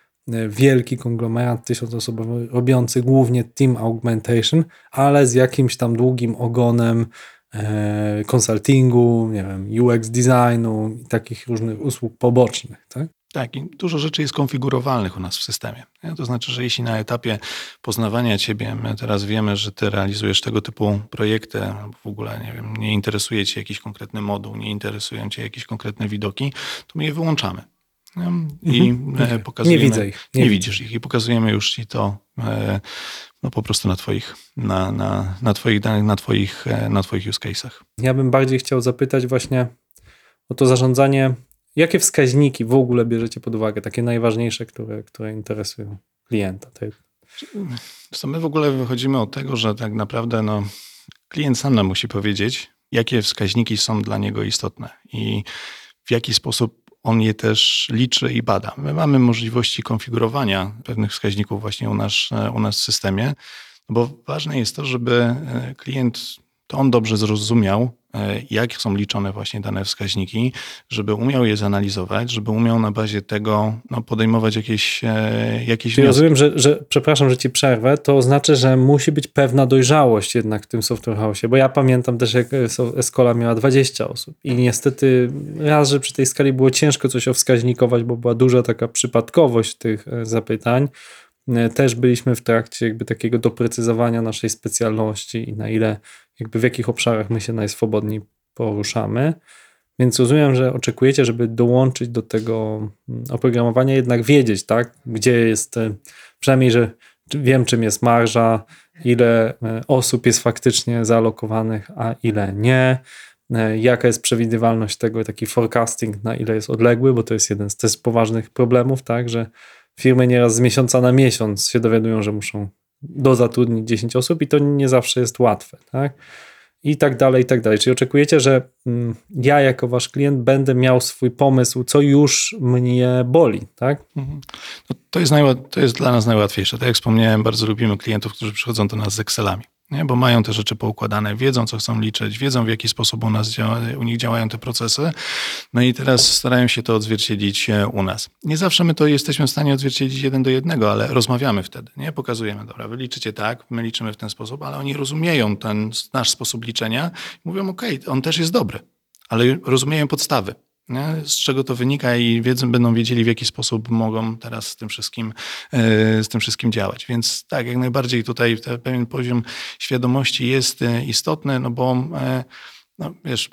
wielki konglomerat tysiącosobowy robiący głównie team augmentation, ale z jakimś tam długim ogonem e, konsultingu, nie wiem, UX designu i takich różnych usług pobocznych, tak? Tak, i dużo rzeczy jest konfigurowalnych u nas w systemie. To znaczy, że jeśli na etapie poznawania ciebie my teraz wiemy, że ty realizujesz tego typu projekty, w ogóle nie wiem, nie interesuje cię jakiś konkretny moduł, nie interesują cię jakieś konkretne widoki, to my je wyłączamy. I mhm. pokazujemy. Nie widzę ich. Nie, nie widzisz ich i pokazujemy już ci to e, no, po prostu na twoich, na, na, na twoich danych, na twoich, e, na twoich use case'ach. Ja bym bardziej chciał zapytać właśnie o to zarządzanie Jakie wskaźniki w ogóle bierzecie pod uwagę, takie najważniejsze, które, które interesują klienta? To my w ogóle wychodzimy od tego, że tak naprawdę no, klient sam nam musi powiedzieć, jakie wskaźniki są dla niego istotne i w jaki sposób on je też liczy i bada. My mamy możliwości konfigurowania pewnych wskaźników właśnie u nas, u nas w systemie, bo ważne jest to, żeby e, klient to on dobrze zrozumiał, e, jak są liczone właśnie dane wskaźniki, żeby umiał je zanalizować, żeby umiał na bazie tego no, podejmować jakieś, e, jakieś Czyli rozumiem, że, że, przepraszam, że ci przerwę, to znaczy, że musi być pewna dojrzałość jednak w tym software house, bo ja pamiętam też, jak Escola miała 20 osób i niestety raz, że przy tej skali było ciężko coś owskaźnikować, bo była duża taka przypadkowość tych e, zapytań, też byliśmy w trakcie jakby takiego doprecyzowania naszej specjalności i na ile jakby w jakich obszarach my się najswobodniej poruszamy. Więc rozumiem, że oczekujecie, żeby dołączyć do tego mm, oprogramowania, jednak wiedzieć, tak, gdzie jest, e, przynajmniej, że wiem, czym jest marża, ile e, osób jest faktycznie zaalokowanych, a ile nie, e, jaka jest przewidywalność tego, taki forecasting, na ile jest odległy, bo to jest jeden z też poważnych problemów, tak, że firmy nieraz z miesiąca na miesiąc się dowiadują, że muszą dozatrudnić 10 osób i to nie zawsze jest łatwe, tak? I tak dalej, i tak dalej. Czyli oczekujecie, że mm, ja jako wasz klient będę miał swój pomysł, co już mnie boli, tak? Mhm. No to, jest to jest dla nas najłatwiejsze. Tak jak wspomniałem, bardzo lubimy klientów, którzy przychodzą do nas z Excelami nie? bo mają te rzeczy poukładane, wiedzą, co chcą liczyć, wiedzą, w jaki sposób u, nas działa, u nich działają te procesy. No i teraz starają się to odzwierciedlić e, u nas. Nie zawsze my to jesteśmy w stanie odzwierciedlić jeden do jednego, ale rozmawiamy wtedy, nie? Pokazujemy, dobra, wy liczycie tak, my liczymy w ten sposób, ale oni rozumieją ten nasz sposób liczenia i mówią, ok, on też jest dobry, ale rozumieją podstawy z czego to wynika i wiedzą, będą wiedzieli, w jaki sposób mogą teraz z tym wszystkim, e, z tym wszystkim działać. Więc tak, jak najbardziej tutaj pewien poziom świadomości jest e, istotny, no bo e, no, wiesz,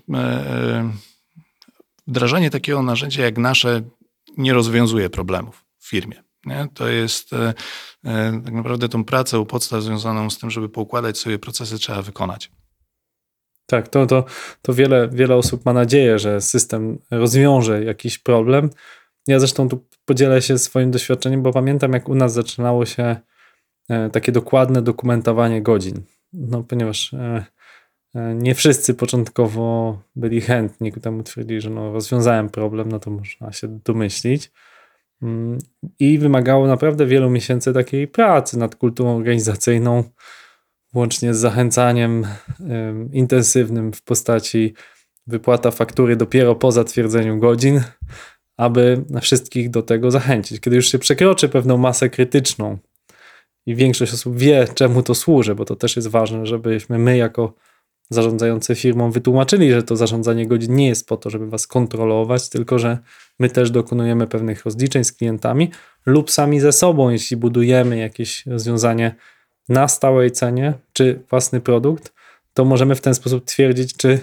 wdrażanie takiego narzędzia jak nasze nie rozwiązuje problemów w firmie. Nie? To jest tak naprawdę tą pracę u podstaw związaną z tym, żeby poukładać sobie procesy, trzeba wykonać. Tak, to, to, to wiele, wiele osób ma nadzieję, że system rozwiąże jakiś problem. Ja zresztą tu podzielę się swoim doświadczeniem, bo pamiętam, jak u nas zaczynało się e, takie dokładne dokumentowanie godzin. No, ponieważ e, e, nie wszyscy początkowo byli chętni ku temu twierdzili, że no, rozwiązałem problem, no to można się domyślić. Mm, I wymagało naprawdę wielu miesięcy takiej pracy nad kulturą organizacyjną, włącznie z zachęcaniem intensywnym w postaci wypłata faktury dopiero po zatwierdzeniu godzin, aby wszystkich do tego zachęcić. Kiedy już się przekroczy pewną masę krytyczną i większość osób wie, czemu to służy, bo to też jest ważne, żebyśmy my jako zarządzający firmą wytłumaczyli, że to zarządzanie godzin nie jest po to, żeby was kontrolować, tylko że my też dokonujemy pewnych rozliczeń z klientami lub sami ze sobą, jeśli budujemy jakieś rozwiązanie na stałej cenie, czy własny produkt, to możemy w ten sposób twierdzić, czy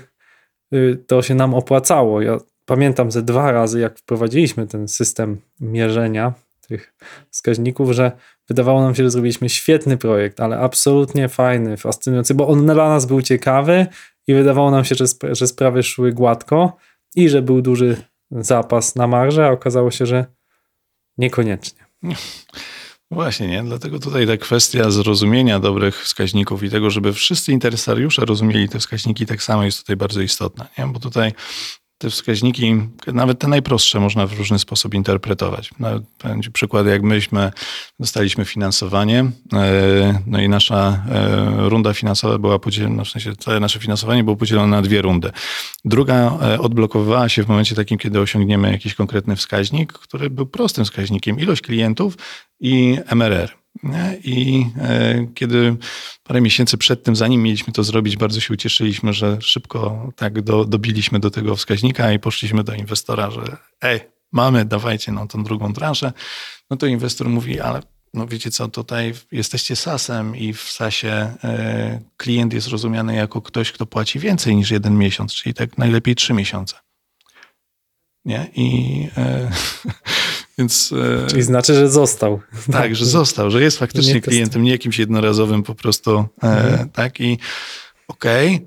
y, to się nam opłacało. Ja pamiętam ze dwa razy, jak wprowadziliśmy ten system mierzenia tych wskaźników, że wydawało nam się, że zrobiliśmy świetny projekt, ale absolutnie fajny, fascynujący, bo on dla nas był ciekawy i wydawało nam się, że, że sprawy szły gładko i że był duży zapas na marże, a okazało się, że niekoniecznie. Właśnie, nie? Dlatego tutaj ta kwestia zrozumienia dobrych wskaźników i tego, żeby wszyscy interesariusze rozumieli te wskaźniki tak samo jest tutaj bardzo istotna, nie? Bo tutaj te wskaźniki, nawet te najprostsze, można w różny sposób interpretować. Nawet będzie przykład, jak myśmy dostaliśmy finansowanie, e, no i nasza e, runda finansowa była podzielona, w sensie całe nasze finansowanie było podzielone na dwie rundy. Druga e, odblokowywała się w momencie takim, kiedy osiągniemy jakiś konkretny wskaźnik, który był prostym wskaźnikiem, ilość klientów i MRR. Nie? I e, kiedy parę miesięcy przed tym, zanim mieliśmy to zrobić, bardzo się ucieszyliśmy, że szybko tak do, dobiliśmy do tego wskaźnika i poszliśmy do inwestora, że ej, mamy, dawajcie nam tą drugą transzę. No to inwestor mówi, ale no wiecie co, tutaj jesteście SAS-em i w SAS-ie e, klient jest rozumiany jako ktoś, kto płaci więcej niż jeden miesiąc, czyli tak najlepiej trzy miesiące. Nie? I e, więc. E, Czyli znaczy, że został. tak, że został, że jest faktycznie Nie klientem, nie jakimś jednorazowym po prostu. E, Mhm. Tak i okej.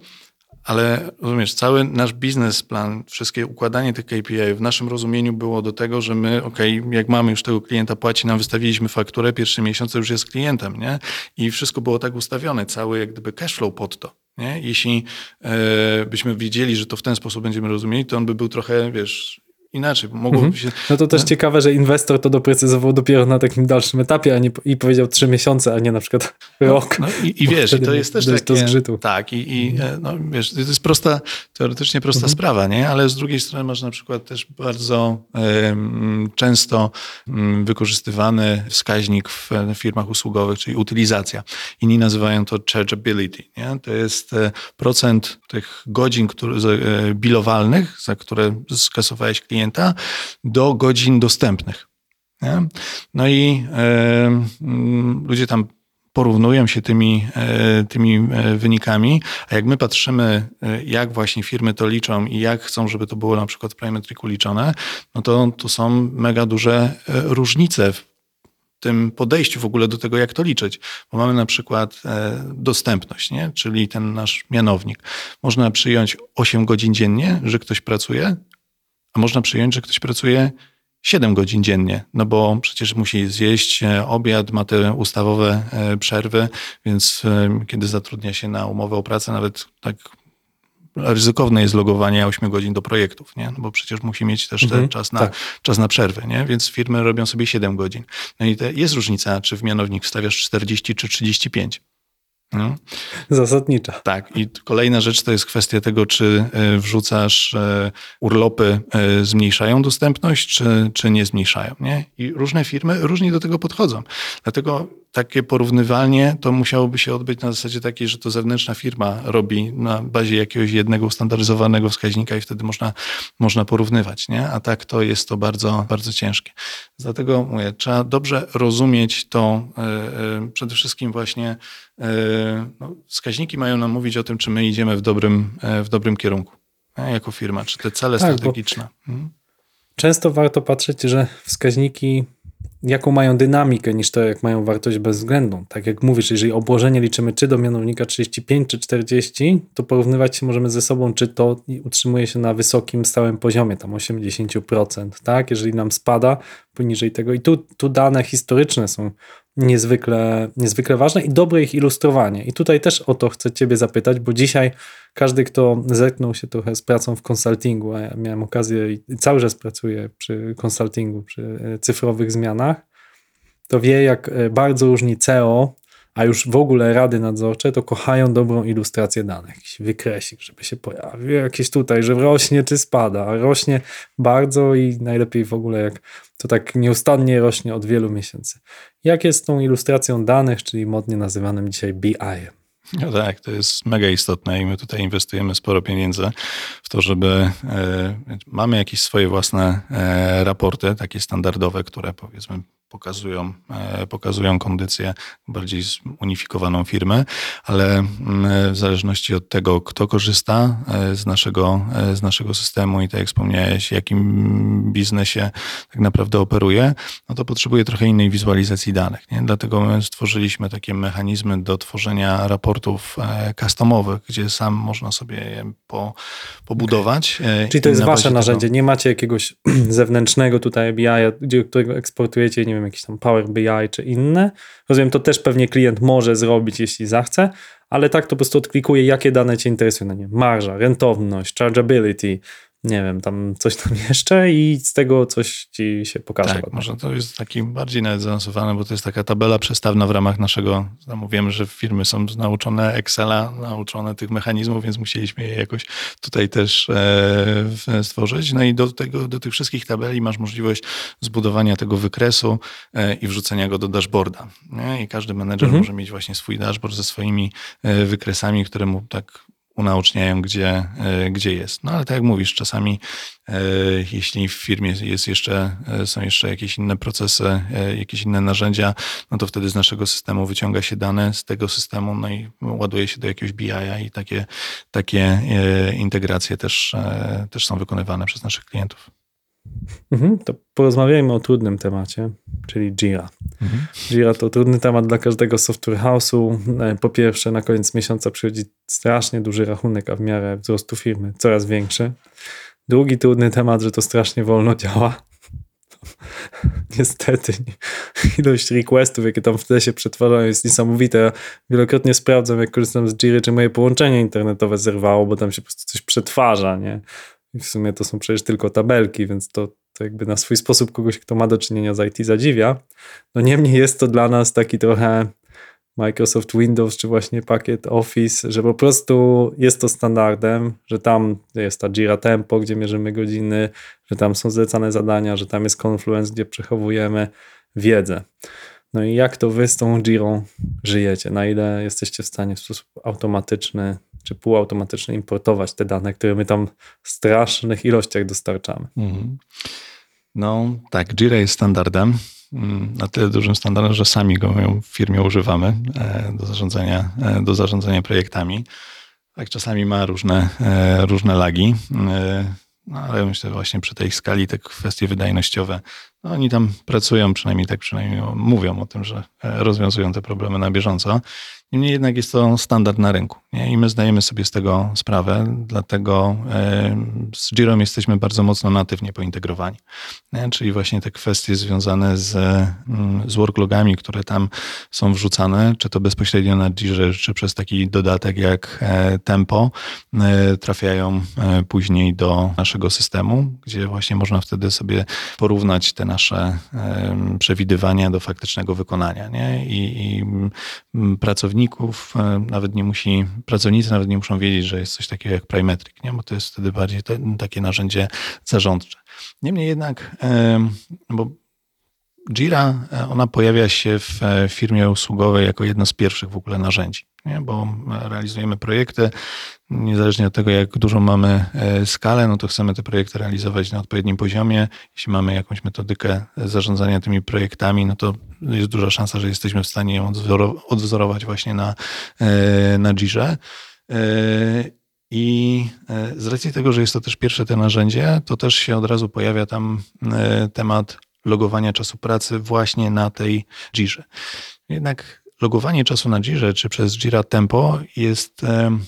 Ale rozumiesz, cały nasz biznesplan, wszystkie układanie tych KPI w naszym rozumieniu było do tego, że my, okej, jak mamy już tego klienta, płaci nam, wystawiliśmy fakturę, pierwszy miesiąc już jest klientem, nie? I wszystko było tak ustawione, cały jak gdyby cashflow pod to, nie? Jeśli e, byśmy wiedzieli, że to w ten sposób będziemy rozumieli, to on by był trochę, wiesz, inaczej. Mogłoby Mhm. się... No to też No. ciekawe, że inwestor to doprecyzował dopiero na takim dalszym etapie, a nie, i powiedział trzy miesiące, a nie na przykład rok. No i, i wiesz, i to jest też takie... zgrzytu. Tak, i, i e, no, wiesz, to jest prosta, teoretycznie prosta sprawa, nie? Ale z drugiej strony masz na przykład też bardzo em, często mm, wykorzystywany wskaźnik w firmach usługowych, czyli utylizacja. Inni nazywają to chargeability, nie? To jest e, procent tych godzin który, za- e, bilowalnych, za które skasowałeś klienta, do godzin dostępnych. Nie? No i mm, ludzie tam porównują się tymi, e, tymi e, wynikami, a jak my patrzymy, e, jak właśnie firmy to liczą i jak chcą, żeby to było na przykład w Primetriku liczone, no to, to są mega duże różnice w tym podejściu w ogóle do tego, jak to liczyć. Bo mamy na przykład dostępność, nie? czyli ten nasz mianownik. Można przyjąć 8 godzin dziennie, że ktoś pracuje, a można przyjąć, że ktoś pracuje 7 godzin dziennie, no bo przecież musi zjeść e, obiad, ma te ustawowe e, przerwy, więc e, kiedy zatrudnia się na umowę o pracę, nawet tak ryzykowne jest logowanie 8 godzin do projektów, nie? No bo przecież musi mieć też ten Mhm, czas, na, tak. czas na przerwę, nie? Więc firmy robią sobie 7 godzin. No i te, jest różnica, czy w mianownik wstawiasz 40 czy 35. No. Zasadnicza. Tak, i kolejna rzecz to jest kwestia tego, czy e, wrzucasz e, urlopy, e, zmniejszają dostępność, czy, czy nie zmniejszają. Nie? I różne firmy różnie do tego podchodzą. Dlatego takie porównywalnie to musiałoby się odbyć na zasadzie takiej, że to zewnętrzna firma robi na bazie jakiegoś jednego ustandaryzowanego wskaźnika i wtedy można, można porównywać. Nie? A tak to jest to bardzo, bardzo ciężkie. Dlatego mówię, trzeba dobrze rozumieć to e, e, przede wszystkim właśnie e, no, wskaźniki mają nam mówić o tym, czy my idziemy w dobrym, w dobrym kierunku nie? jako firma, czy te cele Tak, strategiczne. Mhm. Często warto patrzeć, że wskaźniki jaką mają dynamikę niż to, jak mają wartość bezwzględną. Tak jak mówisz, jeżeli obłożenie liczymy czy do mianownika 35 czy 40, to porównywać się możemy ze sobą, czy to utrzymuje się na wysokim, stałym poziomie, tam 80%, tak? Jeżeli nam spada poniżej tego. I tu, tu dane historyczne są niezwykle, niezwykle ważne i dobre ich ilustrowanie. I tutaj też o to chcę Ciebie zapytać, bo dzisiaj każdy, kto zetknął się trochę z pracą w konsultingu, a ja miałem okazję i cały czas pracuję przy konsultingu, przy e, cyfrowych zmianach, to wie, jak e, bardzo różni CEO, a już w ogóle rady nadzorcze, to kochają dobrą ilustrację danych. Jakiś wykresik, żeby się pojawił, jakieś tutaj, że rośnie czy spada, rośnie bardzo i najlepiej w ogóle jak to tak nieustannie rośnie od wielu miesięcy. Jak jest z tą ilustracją danych, czyli modnie nazywanym dzisiaj BI? No tak, to jest mega istotne i my tutaj inwestujemy sporo pieniędzy w to, żeby e, mamy jakieś swoje własne e, raporty, takie standardowe, które powiedzmy pokazują, e, pokazują kondycję bardziej zunifikowaną firmy, ale mm, w zależności od tego, kto korzysta z naszego, z naszego systemu i tak jak wspomniałeś, jakim biznesie tak naprawdę operuje, no to potrzebuje trochę innej wizualizacji danych. Nie? Dlatego my stworzyliśmy takie mechanizmy do tworzenia raportów e, customowych, gdzie sam można sobie je po, budować. e, Czyli to jest wasze narzędzie, Tego, nie macie jakiegoś zewnętrznego tutaj BI, gdzie- którego eksportujecie, nie wiem, jakiś tam Power BI czy inne. Rozumiem, to też pewnie klient może zrobić, jeśli zachce, ale tak to po prostu odklikuje, jakie dane cię interesują. No nie, marża, rentowność, chargeability, nie wiem, tam coś tam jeszcze i z tego coś ci się pokaże. tak, może to jest taki bardziej nawet zaawansowane, bo to jest taka tabela przestawna w ramach naszego, no mówimy, że firmy są nauczone Excela, nauczone tych mechanizmów, więc musieliśmy je jakoś tutaj też e, stworzyć. No i do, tego, do tych wszystkich tabeli masz możliwość zbudowania tego wykresu e, i wrzucenia go do dashboarda. Nie? I każdy menedżer Mhm. może mieć właśnie swój dashboard ze swoimi e, wykresami, które mu tak unaoczniają, gdzie, e, gdzie jest. No ale tak jak mówisz, czasami e, jeśli w firmie jest jeszcze, e, są jeszcze jakieś inne procesy, jakieś inne narzędzia, no to wtedy z naszego systemu wyciąga się dane z tego systemu, no i ładuje się do jakiegoś BI-a i takie, takie integracje też, też są wykonywane przez naszych klientów. Mhm, to porozmawiajmy o trudnym temacie, czyli Jira. Jira to trudny temat dla każdego software house'u. E, Po pierwsze, na koniec miesiąca przychodzi strasznie duży rachunek, a w miarę wzrostu firmy coraz większy. Drugi trudny temat, że to strasznie wolno działa. Niestety, ilość requestów, jakie tam wtedy się przetwarzają, jest niesamowite. Ja wielokrotnie sprawdzam, jak korzystam z Jiry, czy moje połączenie internetowe zerwało, bo tam się po prostu coś przetwarza, nie? W sumie to są przecież tylko tabelki, więc to, to jakby na swój sposób kogoś, kto ma do czynienia z IT zadziwia. No niemniej jest to dla nas taki trochę Microsoft Windows, czy właśnie pakiet Office, że po prostu jest to standardem, że tam jest ta Jira Tempo, gdzie mierzymy godziny, że tam są zlecane zadania, że tam jest Confluence, gdzie przechowujemy wiedzę. No i jak to wy z tą Jirą żyjecie? Na ile jesteście w stanie w sposób automatyczny czy półautomatyczny importować te dane, które my tam w strasznych ilościach dostarczamy? Mhm. No tak, Jira jest standardem. mm, Na tyle dużym standardem, że sami go w firmie używamy e, do zarządzania, e, do zarządzania projektami. Tak, czasami ma różne, e, różne lagi, no ale myślę właśnie przy tej skali te kwestie wydajnościowe, no oni tam pracują, przynajmniej tak przynajmniej mówią o tym, że e, rozwiązują te problemy na bieżąco. Niemniej jednak jest to standard na rynku nie? i my zdajemy sobie z tego sprawę, dlatego e, z Jirą jesteśmy bardzo mocno natywnie pointegrowani. Nie? Czyli właśnie te kwestie związane z, mm, z worklogami, które tam są wrzucane, czy to bezpośrednio na Jirze, czy przez taki dodatek jak e, Tempo, trafiają później do naszego systemu, gdzie właśnie można wtedy sobie porównać te nasze przewidywania do faktycznego wykonania. Nie? I, i mm, pracowników e, nawet nie musi, pracownicy nawet nie muszą wiedzieć, że jest coś takiego jak Primetric, nie? bo to jest wtedy bardziej te, takie narzędzie zarządcze. Niemniej jednak, bo Jira, e, ona pojawia się w e, firmie usługowej jako jedno z pierwszych w ogóle narzędzi, nie? bo realizujemy projekty, niezależnie od tego, jak dużą mamy e, skalę, no to chcemy te projekty realizować na odpowiednim poziomie. Jeśli mamy jakąś metodykę zarządzania tymi projektami, no to jest duża szansa, że jesteśmy w stanie ją odwzoro- odwzorować właśnie na, e, na Jirze. I e, z racji tego, że jest to też pierwsze te narzędzie, to też się od razu pojawia tam temat logowania czasu pracy właśnie na tej Jirze. Jednak logowanie czasu na Jirze czy przez Jira Tempo jest em,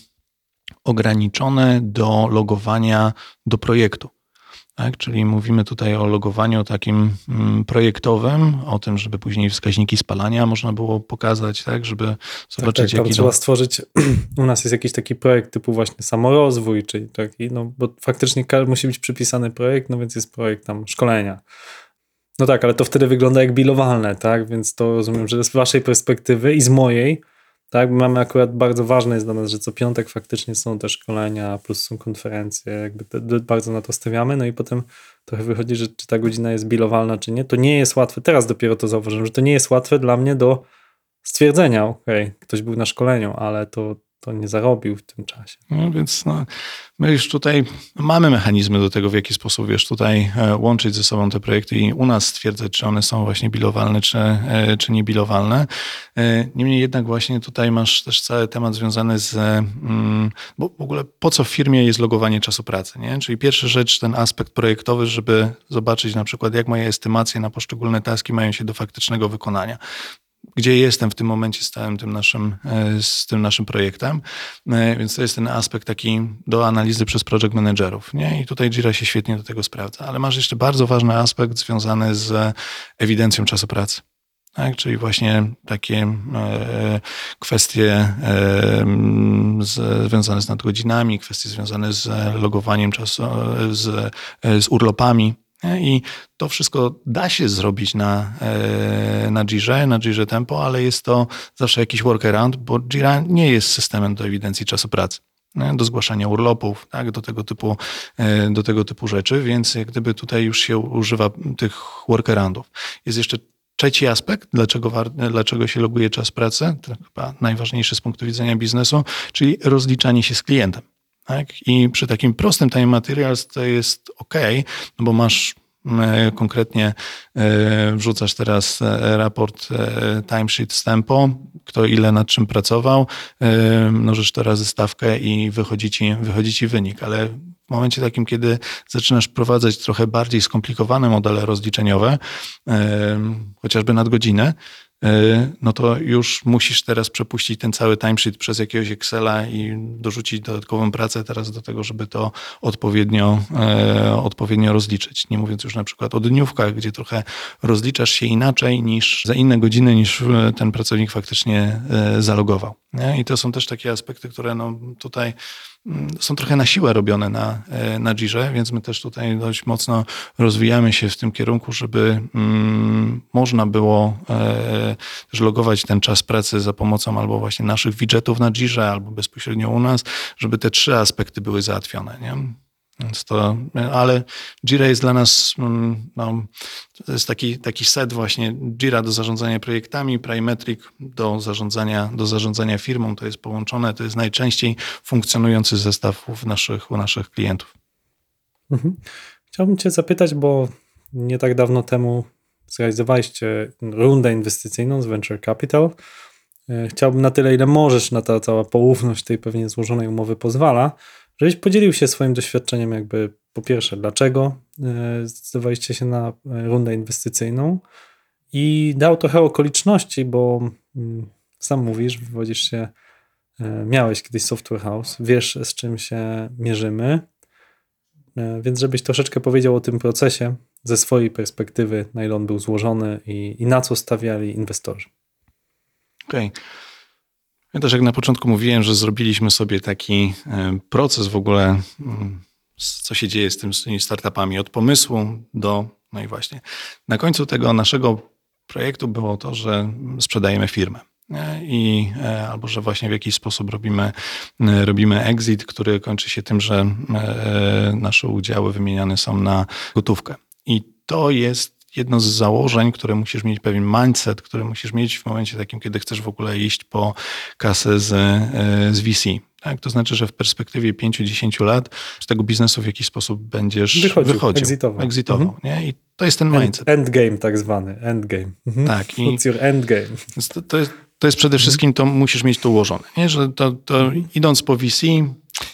ograniczone do logowania do projektu. Tak? Czyli mówimy tutaj o logowaniu takim mm, projektowym, o tym, żeby później wskaźniki spalania można było pokazać, tak, żeby Tak, zobaczyć, tak, tam jaki trzeba to... stworzyć, u nas jest jakiś taki projekt typu właśnie samorozwój, czyli taki, no bo faktycznie musi być przypisany projekt, no więc jest projekt tam szkolenia. No tak, ale to wtedy wygląda jak bilowalne, tak, więc to rozumiem, że z waszej perspektywy i z mojej, tak, mamy akurat bardzo ważne jest dla nas, że co piątek faktycznie są te szkolenia, plus są konferencje, jakby te, bardzo na to stawiamy, no i potem trochę wychodzi, że czy ta godzina jest bilowalna, czy nie, to nie jest łatwe, teraz dopiero to zauważyłem, że to nie jest łatwe dla mnie do stwierdzenia, okej, okay, ktoś był na szkoleniu, ale to, to nie zarobił w tym czasie. No więc no, my już tutaj mamy mechanizmy do tego, w jaki sposób wiesz, tutaj e, łączyć ze sobą te projekty i u nas stwierdzać, czy one są właśnie bilowalne, czy, e, czy niebilowalne. E, Niemniej jednak właśnie tutaj masz też cały temat związany z, mm, bo w ogóle po co w firmie jest logowanie czasu pracy, nie? Czyli pierwsza rzecz, ten aspekt projektowy, żeby zobaczyć na przykład, jak moje estymacje na poszczególne taski mają się do faktycznego wykonania gdzie jestem w tym momencie z całym tym naszym, e, z tym naszym projektem. E, Więc to jest ten aspekt taki do analizy przez project managerów. Nie? I tutaj Jira się świetnie do tego sprawdza. Ale masz jeszcze bardzo ważny aspekt związany z ewidencją czasu pracy. Tak, czyli właśnie takie e, kwestie e, z, związane z nadgodzinami, kwestie związane z logowaniem czasu, e, z, z urlopami. I to wszystko da się zrobić na, e, na Jirze, na Jirze Tempo, ale jest to zawsze jakiś workaround, bo Jira nie jest systemem do ewidencji czasu pracy do zgłaszania urlopów, tak, do, tego typu, e, do tego typu rzeczy, więc jak gdyby tutaj już się używa tych workaroundów. Jest jeszcze trzeci aspekt, dlaczego, dlaczego się loguje czas pracy, to chyba najważniejszy z punktu widzenia biznesu, czyli rozliczanie się z klientem. Tak? I przy takim prostym time materials to jest ok, no bo masz e, konkretnie e, wrzucasz teraz e, raport timesheet z tempo, kto ile nad czym pracował, mnożysz to razy stawkę i wychodzi ci, wychodzi ci wynik, ale w momencie takim, kiedy zaczynasz wprowadzać trochę bardziej skomplikowane modele rozliczeniowe, chociażby nadgodziny, no to już musisz teraz przepuścić ten cały timesheet przez jakiegoś Excela i dorzucić dodatkową pracę teraz do tego, żeby to odpowiednio, e, odpowiednio rozliczyć. Nie mówiąc już na przykład o dniówkach, gdzie trochę rozliczasz się inaczej niż za inne godziny, niż e, ten pracownik faktycznie e, zalogował. Nie? I to są też takie aspekty, które no tutaj są trochę na siłę robione na, e, na Jirze, więc my też tutaj dość mocno rozwijamy się w tym kierunku, żeby mm, można było e, też logować ten czas pracy za pomocą albo właśnie naszych widgetów na Jirze, albo bezpośrednio u nas, żeby te trzy aspekty były załatwione. Nie? Więc to, ale Jira jest dla nas, mm, no, to jest taki, taki set właśnie Jira do zarządzania projektami, Primetric do zarządzania, do zarządzania firmą, to jest połączone, to jest najczęściej funkcjonujący zestaw u naszych, u naszych klientów. Mhm. Chciałbym Cię zapytać, bo nie tak dawno temu zrealizowaliście rundę inwestycyjną z Venture Capital. E, Chciałbym na tyle, ile możesz, na ta cała poufność tej pewnie złożonej umowy pozwala, żebyś podzielił się swoim doświadczeniem, jakby po pierwsze, dlaczego e, zdecydowaliście się na e, rundę inwestycyjną i dał trochę okoliczności, bo mm, sam mówisz, wywodzisz się, e, miałeś kiedyś software house, wiesz z czym się mierzymy, Więc żebyś troszeczkę powiedział o tym procesie ze swojej perspektywy, na ile on był złożony i, i na co stawiali inwestorzy. Okej. Ja też jak na początku mówiłem, że zrobiliśmy sobie taki e, proces w ogóle, mm, co się dzieje z, tym, z tymi startupami, od pomysłu do, no i właśnie, na końcu tego naszego projektu było to, że sprzedajemy firmę. nie? I, e, albo że właśnie w jakiś sposób robimy, e, robimy exit, który kończy się tym, że e, nasze udziały wymieniane są na gotówkę. I to jest jedno z założeń, które musisz mieć pewien mindset, który musisz mieć w momencie takim, kiedy chcesz w ogóle iść po kasę z, e, z VC. Tak? To znaczy, że w perspektywie 5-10 lat z tego biznesu w jakiś sposób będziesz Wychodził, wychodził, exitował nie? I to jest ten End, mindset. endgame tak zwany, endgame. Mhm. Tak, What's your endgame? To, to, jest, to jest przede wszystkim, to musisz mieć to ułożone. Nie? Że to, to idąc po VC,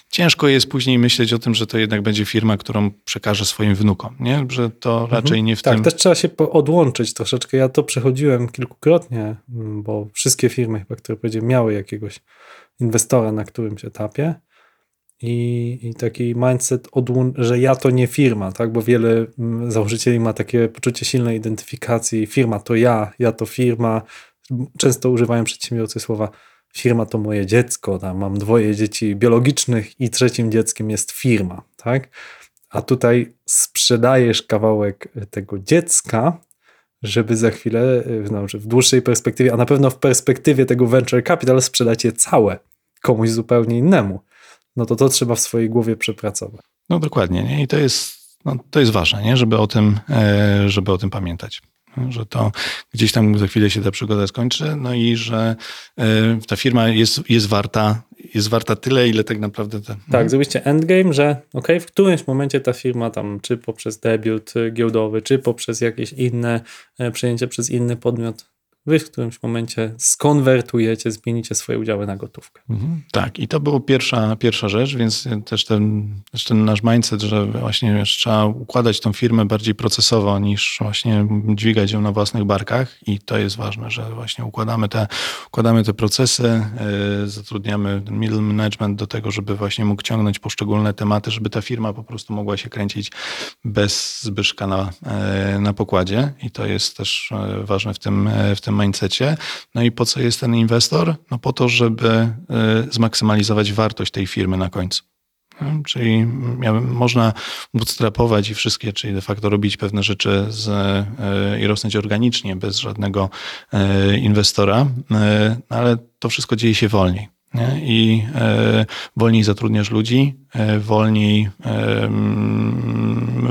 ciężko jest później myśleć o tym, że to jednak będzie firma, którą przekaże swoim wnukom. Nie? Że to raczej nie w Tak, tym... też trzeba się odłączyć troszeczkę. Ja to przechodziłem kilkukrotnie, mm, bo wszystkie firmy, chyba, które powiedziałem, miały jakiegoś inwestora na którymś etapie. I, i taki mindset, że ja to nie firma, tak? bo wiele mm, założycieli ma takie poczucie silnej identyfikacji. Firma to ja, ja to firma. Często używają przedsiębiorcy słowa firma to moje dziecko, tam mam dwoje dzieci biologicznych i trzecim dzieckiem jest firma, tak? A tutaj sprzedajesz kawałek tego dziecka, żeby za chwilę, no, że w dłuższej perspektywie, a na pewno w perspektywie tego venture capital sprzedać je całe komuś zupełnie innemu. No to to trzeba w swojej głowie przepracować. No dokładnie. Nie? I to jest, no, to jest ważne, nie? Żeby, o tym, e, żeby o tym pamiętać. Że to gdzieś tam za chwilę się ta przygoda skończy, no i że e, ta firma jest, jest, warta, jest warta tyle, ile tak naprawdę. Te, Tak, zrobiliście endgame, że ok, w którymś momencie ta firma tam, czy poprzez debiut giełdowy, czy poprzez jakieś inne e, przejęcie przez inny podmiot, wy w którymś momencie skonwertujecie, zmienicie swoje udziały na gotówkę. Mhm. Tak, i to była pierwsza, pierwsza rzecz, więc też ten, też ten nasz mindset, że właśnie trzeba układać tą firmę bardziej procesowo niż właśnie dźwigać ją na własnych barkach i to jest ważne, że właśnie układamy te, układamy te procesy, yy, zatrudniamy middle management do tego, żeby właśnie mógł ciągnąć poszczególne tematy, żeby ta firma po prostu mogła się kręcić bez zbyszka na, yy, na pokładzie i to jest też yy, ważne w tym, w tym mindsetie. No i po co jest ten inwestor? No po to, żeby y, zmaksymalizować wartość tej firmy na końcu. No, czyli można bootstrapować i wszystkie, czyli de facto robić pewne rzeczy z, y, i rosnąć organicznie, bez żadnego y, inwestora, no ale to wszystko dzieje się wolniej. Nie? I e, wolniej zatrudniasz ludzi, e, wolniej, e,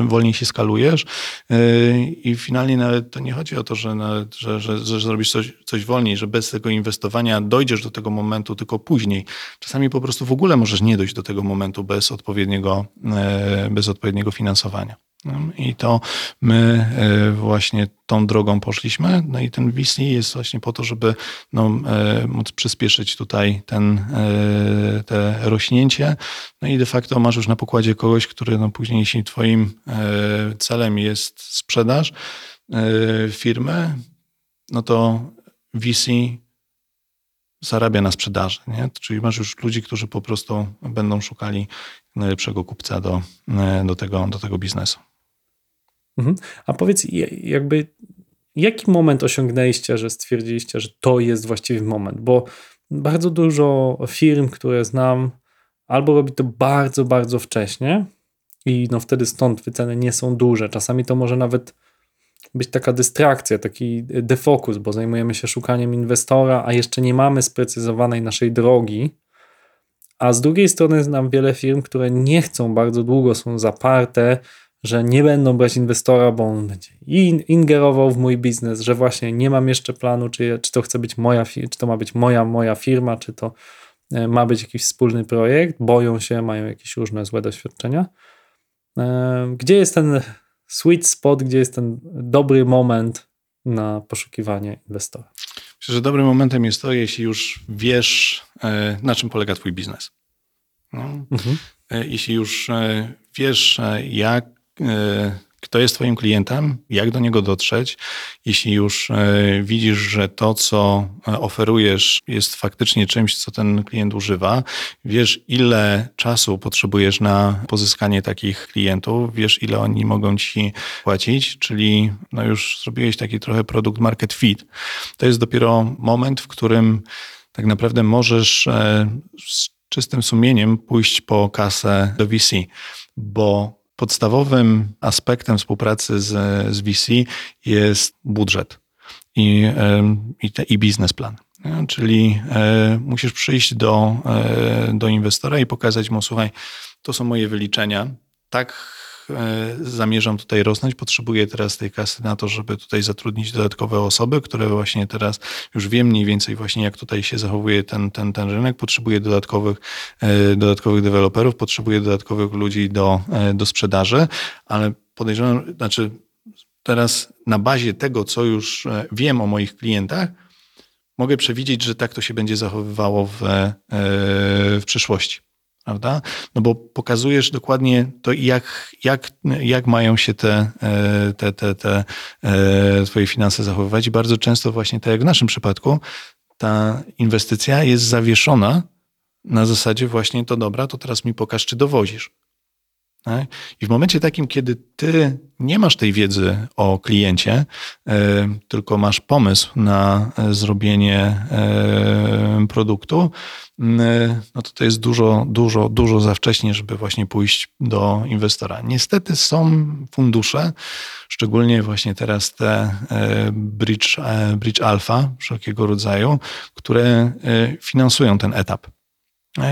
wolniej się skalujesz e, i finalnie nawet to nie chodzi o to, że, nawet, że, że, że zrobisz coś, coś wolniej, że bez tego inwestowania dojdziesz do tego momentu tylko później. Czasami po prostu w ogóle możesz nie dojść do tego momentu bez odpowiedniego, e, bez odpowiedniego finansowania. I to my e, właśnie tą drogą poszliśmy. No i ten VC jest właśnie po to, żeby no, e, móc przyspieszyć tutaj ten, e, te rośnięcie. No i de facto masz już na pokładzie kogoś, który no później, jeśli twoim celem jest sprzedaż firmy, no to VC zarabia na sprzedaży. Nie? Czyli masz już ludzi, którzy po prostu będą szukali najlepszego kupca do, do, tego, do tego biznesu. Mhm. A powiedz, jakby jaki moment osiągnęliście, że stwierdziliście, że to jest właściwy moment? Bo bardzo dużo firm, które znam, albo robi to bardzo, bardzo wcześnie i no wtedy stąd wyceny nie są duże. Czasami to może nawet być taka dystrakcja, taki defokus, bo zajmujemy się szukaniem inwestora, a jeszcze nie mamy sprecyzowanej naszej drogi. A z drugiej strony znam wiele firm, które nie chcą bardzo długo, są zaparte, że nie będą brać inwestora, bo on będzie ingerował w mój biznes, że właśnie nie mam jeszcze planu, czy, czy to chce być moja, czy to ma być moja, moja firma, czy to e, ma być jakiś wspólny projekt, boją się, mają jakieś różne złe doświadczenia. E, gdzie jest ten sweet spot, gdzie jest ten dobry moment na poszukiwanie inwestora? Myślę, że dobrym momentem jest to, jeśli już wiesz, e, na czym polega Twój biznes. No. Mhm. Jeśli już wiesz, jak kto jest Twoim klientem, jak do niego dotrzeć. Jeśli już e, widzisz, że to, co e, oferujesz, jest faktycznie czymś, co ten klient używa, wiesz, ile czasu potrzebujesz na pozyskanie takich klientów, wiesz, ile oni mogą ci płacić, czyli no już zrobiłeś taki trochę produkt market fit. To jest dopiero moment, w którym tak naprawdę możesz z czystym sumieniem pójść po kasę do VC, bo podstawowym aspektem współpracy z, z VC jest budżet i, i, te, i biznesplan. Czyli e, musisz przyjść do, e, do inwestora i pokazać mu, słuchaj, to są moje wyliczenia, tak zamierzam tutaj rosnąć, potrzebuję teraz tej kasy na to, żeby tutaj zatrudnić dodatkowe osoby, które właśnie teraz już wiem mniej więcej właśnie jak tutaj się zachowuje ten, ten, ten rynek, potrzebuję dodatkowych, e, dodatkowych deweloperów, potrzebuję dodatkowych ludzi do, e, do sprzedaży, ale podejrzewam, znaczy teraz na bazie tego, co już wiem o moich klientach, mogę przewidzieć, że tak to się będzie zachowywało w, w przyszłości prawda? No bo pokazujesz dokładnie to, jak, jak, jak mają się te, e, te, te, te e, twoje finanse zachowywać. I bardzo często właśnie tak jak w naszym przypadku, ta inwestycja jest zawieszona na zasadzie właśnie to dobra, to teraz mi pokaż, czy dowozisz. Tak? I w momencie takim, kiedy ty nie masz tej wiedzy o kliencie, e, tylko masz pomysł na e, zrobienie e, produktu, no to to jest dużo, dużo, dużo za wcześnie, żeby właśnie pójść do inwestora. Niestety są fundusze, szczególnie właśnie teraz te Bridge, Bridge Alpha wszelkiego rodzaju, które finansują ten etap.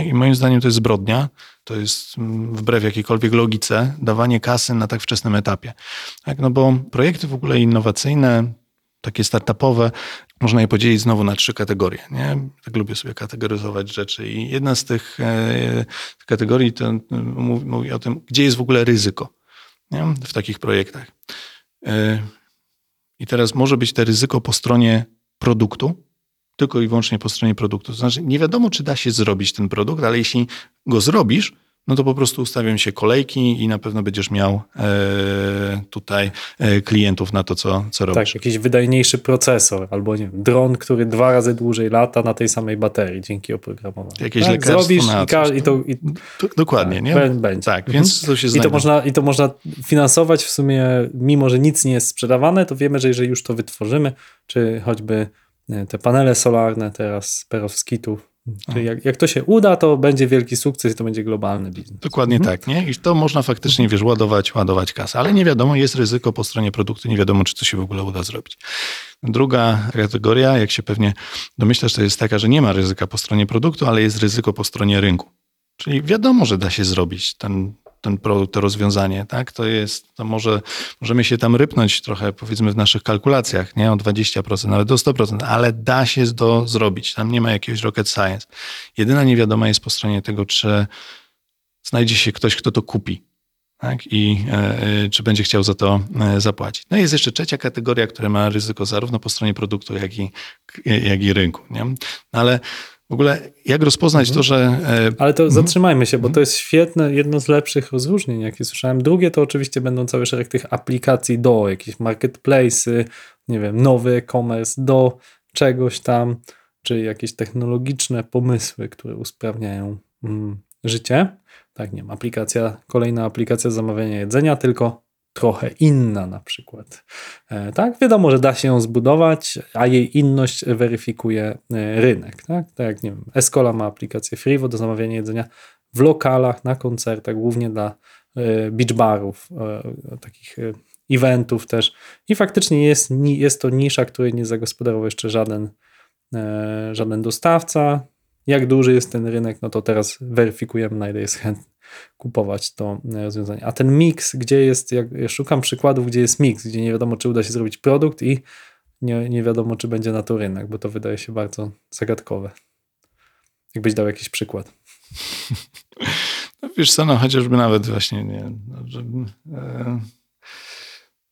I moim zdaniem to jest zbrodnia. To jest mm, wbrew jakiejkolwiek logice dawanie kasy na tak wczesnym etapie. Tak, no bo projekty w ogóle innowacyjne, takie startupowe, można je podzielić znowu na trzy kategorie. Nie? Tak lubię sobie kategoryzować rzeczy i jedna z tych e, kategorii to mówi, mówi, o tym, gdzie jest w ogóle ryzyko nie? w takich projektach. E, I teraz może być to ryzyko po stronie produktu, tylko i wyłącznie po stronie produktu. To znaczy, nie wiadomo, czy da się zrobić ten produkt, ale jeśli go zrobisz, no to po prostu ustawią się kolejki i na pewno będziesz miał e, tutaj e, klientów na to, co, co robisz. Tak, jakiś wydajniejszy procesor, albo nie dron, który dwa razy dłużej lata na tej samej baterii dzięki oprogramowaniu. Jakieś tak, lekarstwo zrobisz na coś, i to i, To, dokładnie, tak, nie? bę- Będzie. Tak, Mhm. więc to się I to, można, I to można finansować w sumie, mimo że nic nie jest sprzedawane, to wiemy, że jeżeli już to wytworzymy, czy choćby te panele solarne teraz z perovskitów, czyli jak, jak to się uda, to będzie wielki sukces i to będzie globalny biznes. Dokładnie Mhm. tak, nie? I to można faktycznie, wiesz, ładować, ładować kasę, ale nie wiadomo, jest ryzyko po stronie produktu, nie wiadomo, czy to się w ogóle uda zrobić. Druga kategoria, jak się pewnie domyślasz, to jest taka, że nie ma ryzyka po stronie produktu, ale jest ryzyko po stronie rynku. Czyli wiadomo, że da się zrobić ten, ten produkt, to rozwiązanie, tak? To jest, to może, możemy się tam rypnąć trochę, powiedzmy, w naszych kalkulacjach, nie? O 20%, nawet do 100%, ale da się to zrobić. Tam nie ma jakiegoś rocket science. Jedyna niewiadoma jest po stronie tego, czy znajdzie się ktoś, kto to kupi. Tak? I e, e, czy będzie chciał za to e, zapłacić. No i jest jeszcze trzecia kategoria, która ma ryzyko zarówno po stronie produktu, jak i, jak i rynku. Nie? No ale w ogóle jak rozpoznać to, że. e, Ale to zatrzymajmy się, bo to jest świetne, jedno z lepszych rozróżnień, jakie słyszałem. Drugie to oczywiście będą cały szereg tych aplikacji do jakieś marketplace'y, nie wiem, nowy e-commerce, do czegoś tam, czy jakieś technologiczne pomysły, które usprawniają mm, życie. Tak, nie wiem, aplikacja, kolejna aplikacja zamawiania jedzenia, tylko trochę inna na przykład. E, tak, wiadomo, że da się ją zbudować, a jej inność weryfikuje e, rynek. Tak, tak jak nie wiem, Escola ma aplikację Freevo do zamawiania jedzenia w lokalach, na koncertach, głównie dla e, beach barów, takich eventów też. I faktycznie jest, jest to nisza, której nie zagospodarował jeszcze żaden, żaden dostawca. Jak duży jest ten rynek, no to teraz weryfikujemy, na ile jest chętny kupować to e, rozwiązanie. A ten miks, gdzie jest, jak ja szukam przykładów, gdzie jest miks, gdzie nie wiadomo, czy uda się zrobić produkt i nie, nie wiadomo, czy będzie na to rynek, bo to wydaje się bardzo zagadkowe. Jakbyś dał jakiś przykład. No, wiesz co, no chociażby nawet właśnie, nie, no, że, e,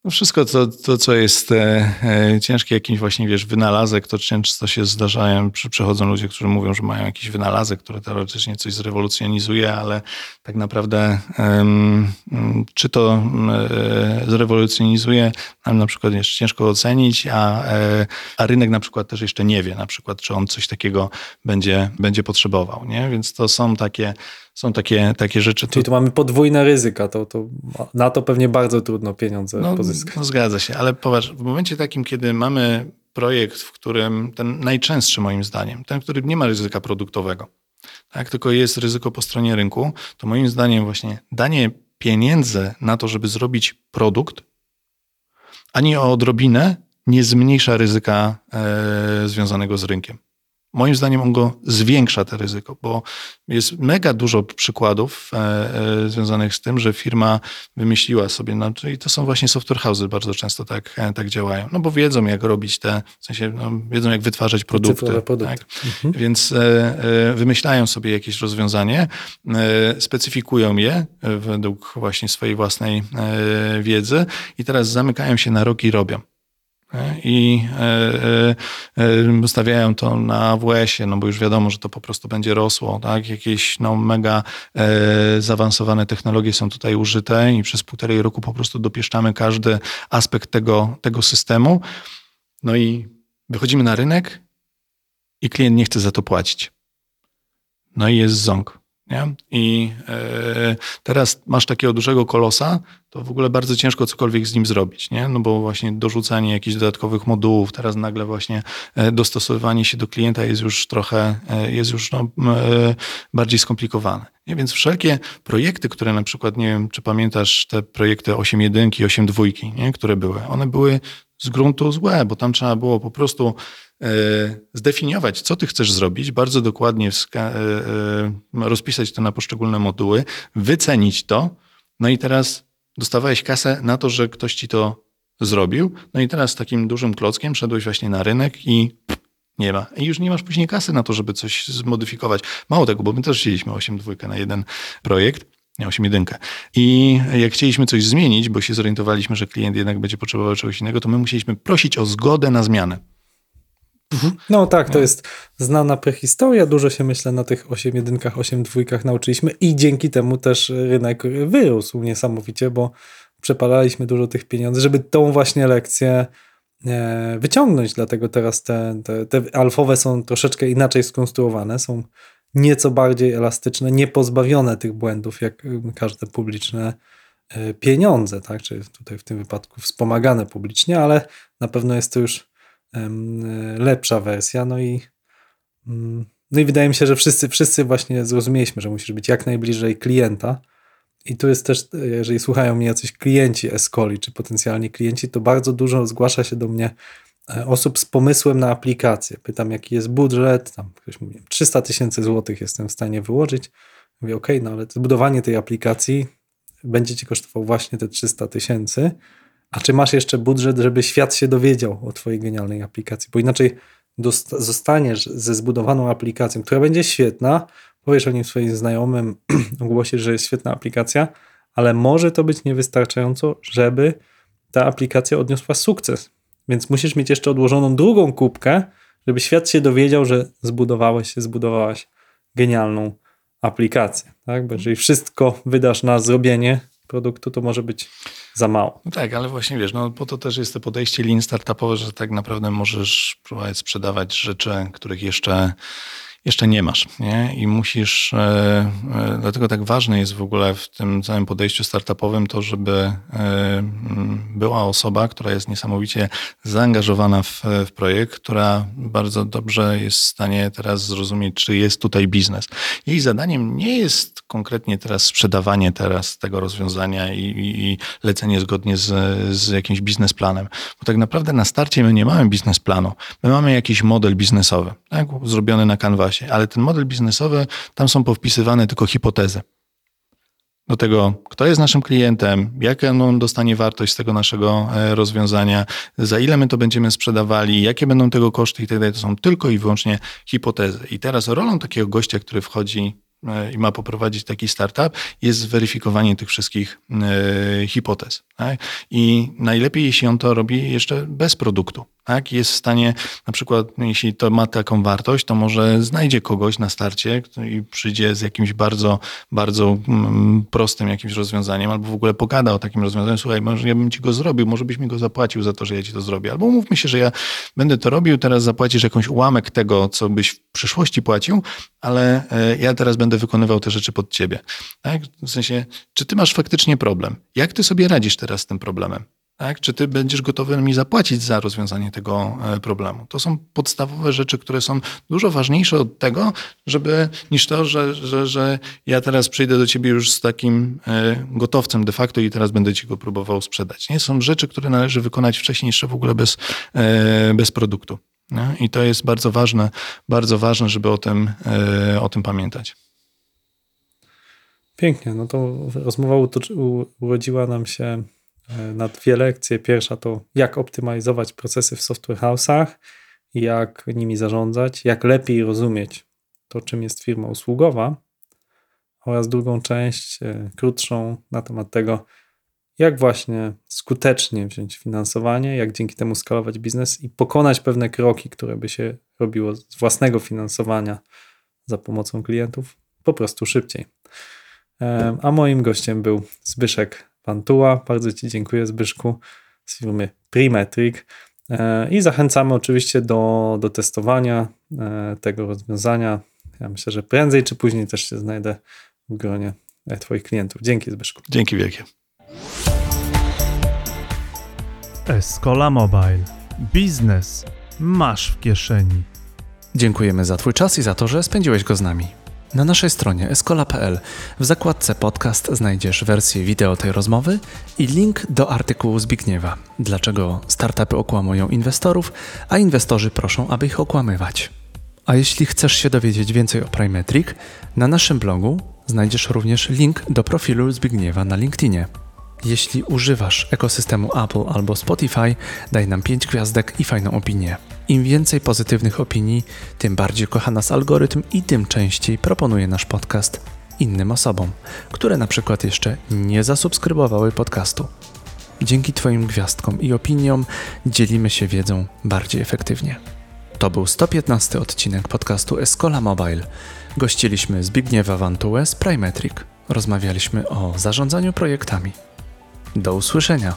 no wszystko to, to, co jest e, e, ciężkie, jakiś właśnie, wiesz, wynalazek, to często się zdarzają, przy, przychodzą ludzie, którzy mówią, że mają jakiś wynalazek, który teoretycznie coś zrewolucjonizuje, ale tak naprawdę czy to e, zrewolucjonizuje, nam na przykład jeszcze ciężko ocenić, a, a rynek na przykład też jeszcze nie wie, na przykład, czy on coś takiego będzie, będzie potrzebował, nie? Więc to są takie, są takie, takie rzeczy. Czyli tu mamy podwójne ryzyka, to, to na to pewnie bardzo trudno pieniądze No, pozyskać. no zgadza się, ale popatrz, w momencie takim, kiedy mamy projekt, w którym ten najczęstszy moim zdaniem, ten, który nie ma ryzyka produktowego, tak, tylko jest ryzyko po stronie rynku, to moim zdaniem właśnie danie pieniędzy na to, żeby zrobić produkt, ani o odrobinę nie zmniejsza ryzyka e, związanego z rynkiem. Moim zdaniem on go zwiększa to ryzyko, bo jest mega dużo przykładów e, e, związanych z tym, że firma wymyśliła sobie, no, i to są właśnie software houses bardzo często tak, e, tak działają, no bo wiedzą jak robić te, w sensie no, wiedzą jak wytwarzać produkty. Produkty. Tak? Mhm. Więc e, e, wymyślają sobie jakieś rozwiązanie, e, specyfikują je według właśnie swojej własnej wiedzy i teraz zamykają się na rok i robią. I e, e, e, stawiają to na AWS-ie, no bo już wiadomo, że to po prostu będzie rosło, tak? Jakieś no, mega zaawansowane technologie są tutaj użyte i przez półtorej roku po prostu dopieszczamy każdy aspekt tego, tego systemu. No i wychodzimy na rynek i klient nie chce za to płacić. No i jest ząg. Nie? I e, teraz masz takiego dużego kolosa, to w ogóle bardzo ciężko cokolwiek z nim zrobić, nie? No bo właśnie dorzucanie jakichś dodatkowych modułów, teraz nagle właśnie e, dostosowywanie się do klienta jest już trochę, e, jest już no, bardziej skomplikowane. Nie? Więc wszelkie projekty, które na przykład, nie wiem, czy pamiętasz te projekty 8.1 i 8.2, nie? które były, one były z gruntu złe, bo tam trzeba było po prostu zdefiniować, co ty chcesz zrobić, bardzo dokładnie e, e, rozpisać to na poszczególne moduły, wycenić to, no i teraz dostawałeś kasę na to, że ktoś ci to zrobił, no i teraz takim dużym klockiem szedłeś właśnie na rynek i nie ma. I już nie masz później kasy na to, żeby coś zmodyfikować. Mało tego, bo my też chcieliśmy 8.2 na jeden projekt, nie 8.1. I jak chcieliśmy coś zmienić, bo się zorientowaliśmy, że klient jednak będzie potrzebował czegoś innego, to my musieliśmy prosić o zgodę na zmianę. No tak, to No. jest znana prehistoria. Dużo się myślę na tych 8 jedynkach, 8 dwójkach nauczyliśmy i dzięki temu też rynek wyrósł niesamowicie, bo przepalaliśmy dużo tych pieniędzy, żeby tą właśnie lekcję e, wyciągnąć. Dlatego teraz te, te, te alfowe są troszeczkę inaczej skonstruowane, są nieco bardziej elastyczne, nie pozbawione tych błędów, jak y, każde publiczne e, pieniądze, tak? Czy tutaj w tym wypadku wspomagane publicznie, ale na pewno jest to już lepsza wersja. No i, mm, no i wydaje mi się, że wszyscy, wszyscy właśnie zrozumieliśmy, że musisz być jak najbliżej klienta. I tu jest też, jeżeli słuchają mnie jacyś klienci Escoli, czy potencjalni klienci, to bardzo dużo zgłasza się do mnie e, osób z pomysłem na aplikację. Pytam, jaki jest budżet, tam ktoś mówi, 300 tysięcy złotych jestem w stanie wyłożyć. Mówię, ok, no ale zbudowanie tej aplikacji będzie ci kosztowało właśnie te 300 tysięcy. A czy masz jeszcze budżet, żeby świat się dowiedział o twojej genialnej aplikacji? Bo inaczej zostaniesz ze zbudowaną aplikacją, która będzie świetna, powiesz o nim swoim znajomym, ogłosisz, że jest świetna aplikacja, ale może to być niewystarczająco, żeby ta aplikacja odniosła sukces. Więc musisz mieć jeszcze odłożoną drugą kubkę, żeby świat się dowiedział, że zbudowałeś zbudowałaś genialną aplikację. Tak? Bo jeżeli wszystko wydasz na zrobienie produktu, to może być za mało. No tak, ale właśnie wiesz, no po to też jest to podejście lean startupowe, że tak naprawdę możesz próbować sprzedawać rzeczy, których jeszcze, jeszcze nie masz. Nie? I musisz, e, e, dlatego tak ważne jest w ogóle w tym całym podejściu startupowym to, żeby e, była osoba, która jest niesamowicie zaangażowana w, w projekt, która bardzo dobrze jest w stanie teraz zrozumieć, czy jest tutaj biznes. Jej zadaniem nie jest konkretnie teraz sprzedawanie teraz tego rozwiązania i, i, i lecenie zgodnie z, z jakimś biznesplanem. Bo tak naprawdę na starcie my nie mamy biznesplanu. My mamy jakiś model biznesowy, tak? zrobiony na kanwasie, ale ten model biznesowy, tam są powpisywane tylko hipotezy. Do tego, kto jest naszym klientem, jaką on dostanie wartość z tego naszego e, rozwiązania, za ile my to będziemy sprzedawali, jakie będą tego koszty i tak dalej. To są tylko i wyłącznie hipotezy. I teraz rolą takiego gościa, który wchodzi e, i ma poprowadzić taki startup, jest zweryfikowanie tych wszystkich e, hipotez. Tak? I najlepiej, jeśli on to robi jeszcze bez produktu. Tak? Jest w stanie, na przykład, jeśli to ma taką wartość, to może znajdzie kogoś na starcie i przyjdzie z jakimś bardzo, bardzo mm, prostym jakimś rozwiązaniem, albo w ogóle pogada o takim rozwiązaniu. Słuchaj, może ja bym ci go zrobił, może byś mi go zapłacił za to, że ja ci to zrobię. Albo umówmy się, że ja będę to robił, teraz zapłacisz jakąś ułamek tego, co byś w przyszłości płacił, ale e, ja teraz będę wykonywał te rzeczy pod ciebie. Tak? W sensie, czy ty masz faktycznie problem? Jak ty sobie radzisz teraz z tym problemem? Tak? Czy ty będziesz gotowy mi zapłacić za rozwiązanie tego e, problemu? To są podstawowe rzeczy, które są dużo ważniejsze od tego, żeby niż to, że, że, że ja teraz przyjdę do ciebie już z takim e, gotowcem de facto i teraz będę ci go próbował sprzedać. Nie są rzeczy, które należy wykonać wcześniej jeszcze w ogóle bez, e, bez produktu. Nie? I to jest bardzo ważne, bardzo ważne, żeby o tym, o tym pamiętać. Pięknie, no to rozmowa urodziła nam się na dwie lekcje. Pierwsza to jak optymalizować procesy w software house'ach, jak nimi zarządzać, jak lepiej rozumieć to, czym jest firma usługowa oraz drugą część, e, krótszą, na temat tego, jak właśnie skutecznie wziąć finansowanie, jak dzięki temu skalować biznes i pokonać pewne kroki, które by się robiło z własnego finansowania za pomocą klientów po prostu szybciej. E, A moim gościem był Zbyszek Pantuła. Bardzo Ci dziękuję, Zbyszku, z firmy Primetric. E, I zachęcamy oczywiście do, do testowania e, tego rozwiązania. Ja myślę, że prędzej czy później też się znajdę w gronie e, Twoich klientów. Dzięki, Zbyszku. Dzięki wielkie. Escola Mobile. Biznes masz w kieszeni. Dziękujemy za Twój czas i za to, że spędziłeś go z nami. Na naszej stronie escola.pl w zakładce podcast znajdziesz wersję wideo tej rozmowy i link do artykułu Zbigniewa. Dlaczego startupy okłamują inwestorów, a inwestorzy proszą, aby ich okłamywać. A jeśli chcesz się dowiedzieć więcej o Primetric, na naszym blogu znajdziesz również link do profilu Zbigniewa na LinkedInie. Jeśli używasz ekosystemu Apple albo Spotify, daj nam 5 gwiazdek i fajną opinię. Im więcej pozytywnych opinii, tym bardziej kocha nas algorytm i tym częściej proponuje nasz podcast innym osobom, które na przykład jeszcze nie zasubskrybowały podcastu. Dzięki Twoim gwiazdkom i opiniom dzielimy się wiedzą bardziej efektywnie. To był 115 odcinek podcastu Escola Mobile. Gościliśmy Zbigniewa Wantułę z Primetric. Rozmawialiśmy o zarządzaniu projektami. Do usłyszenia.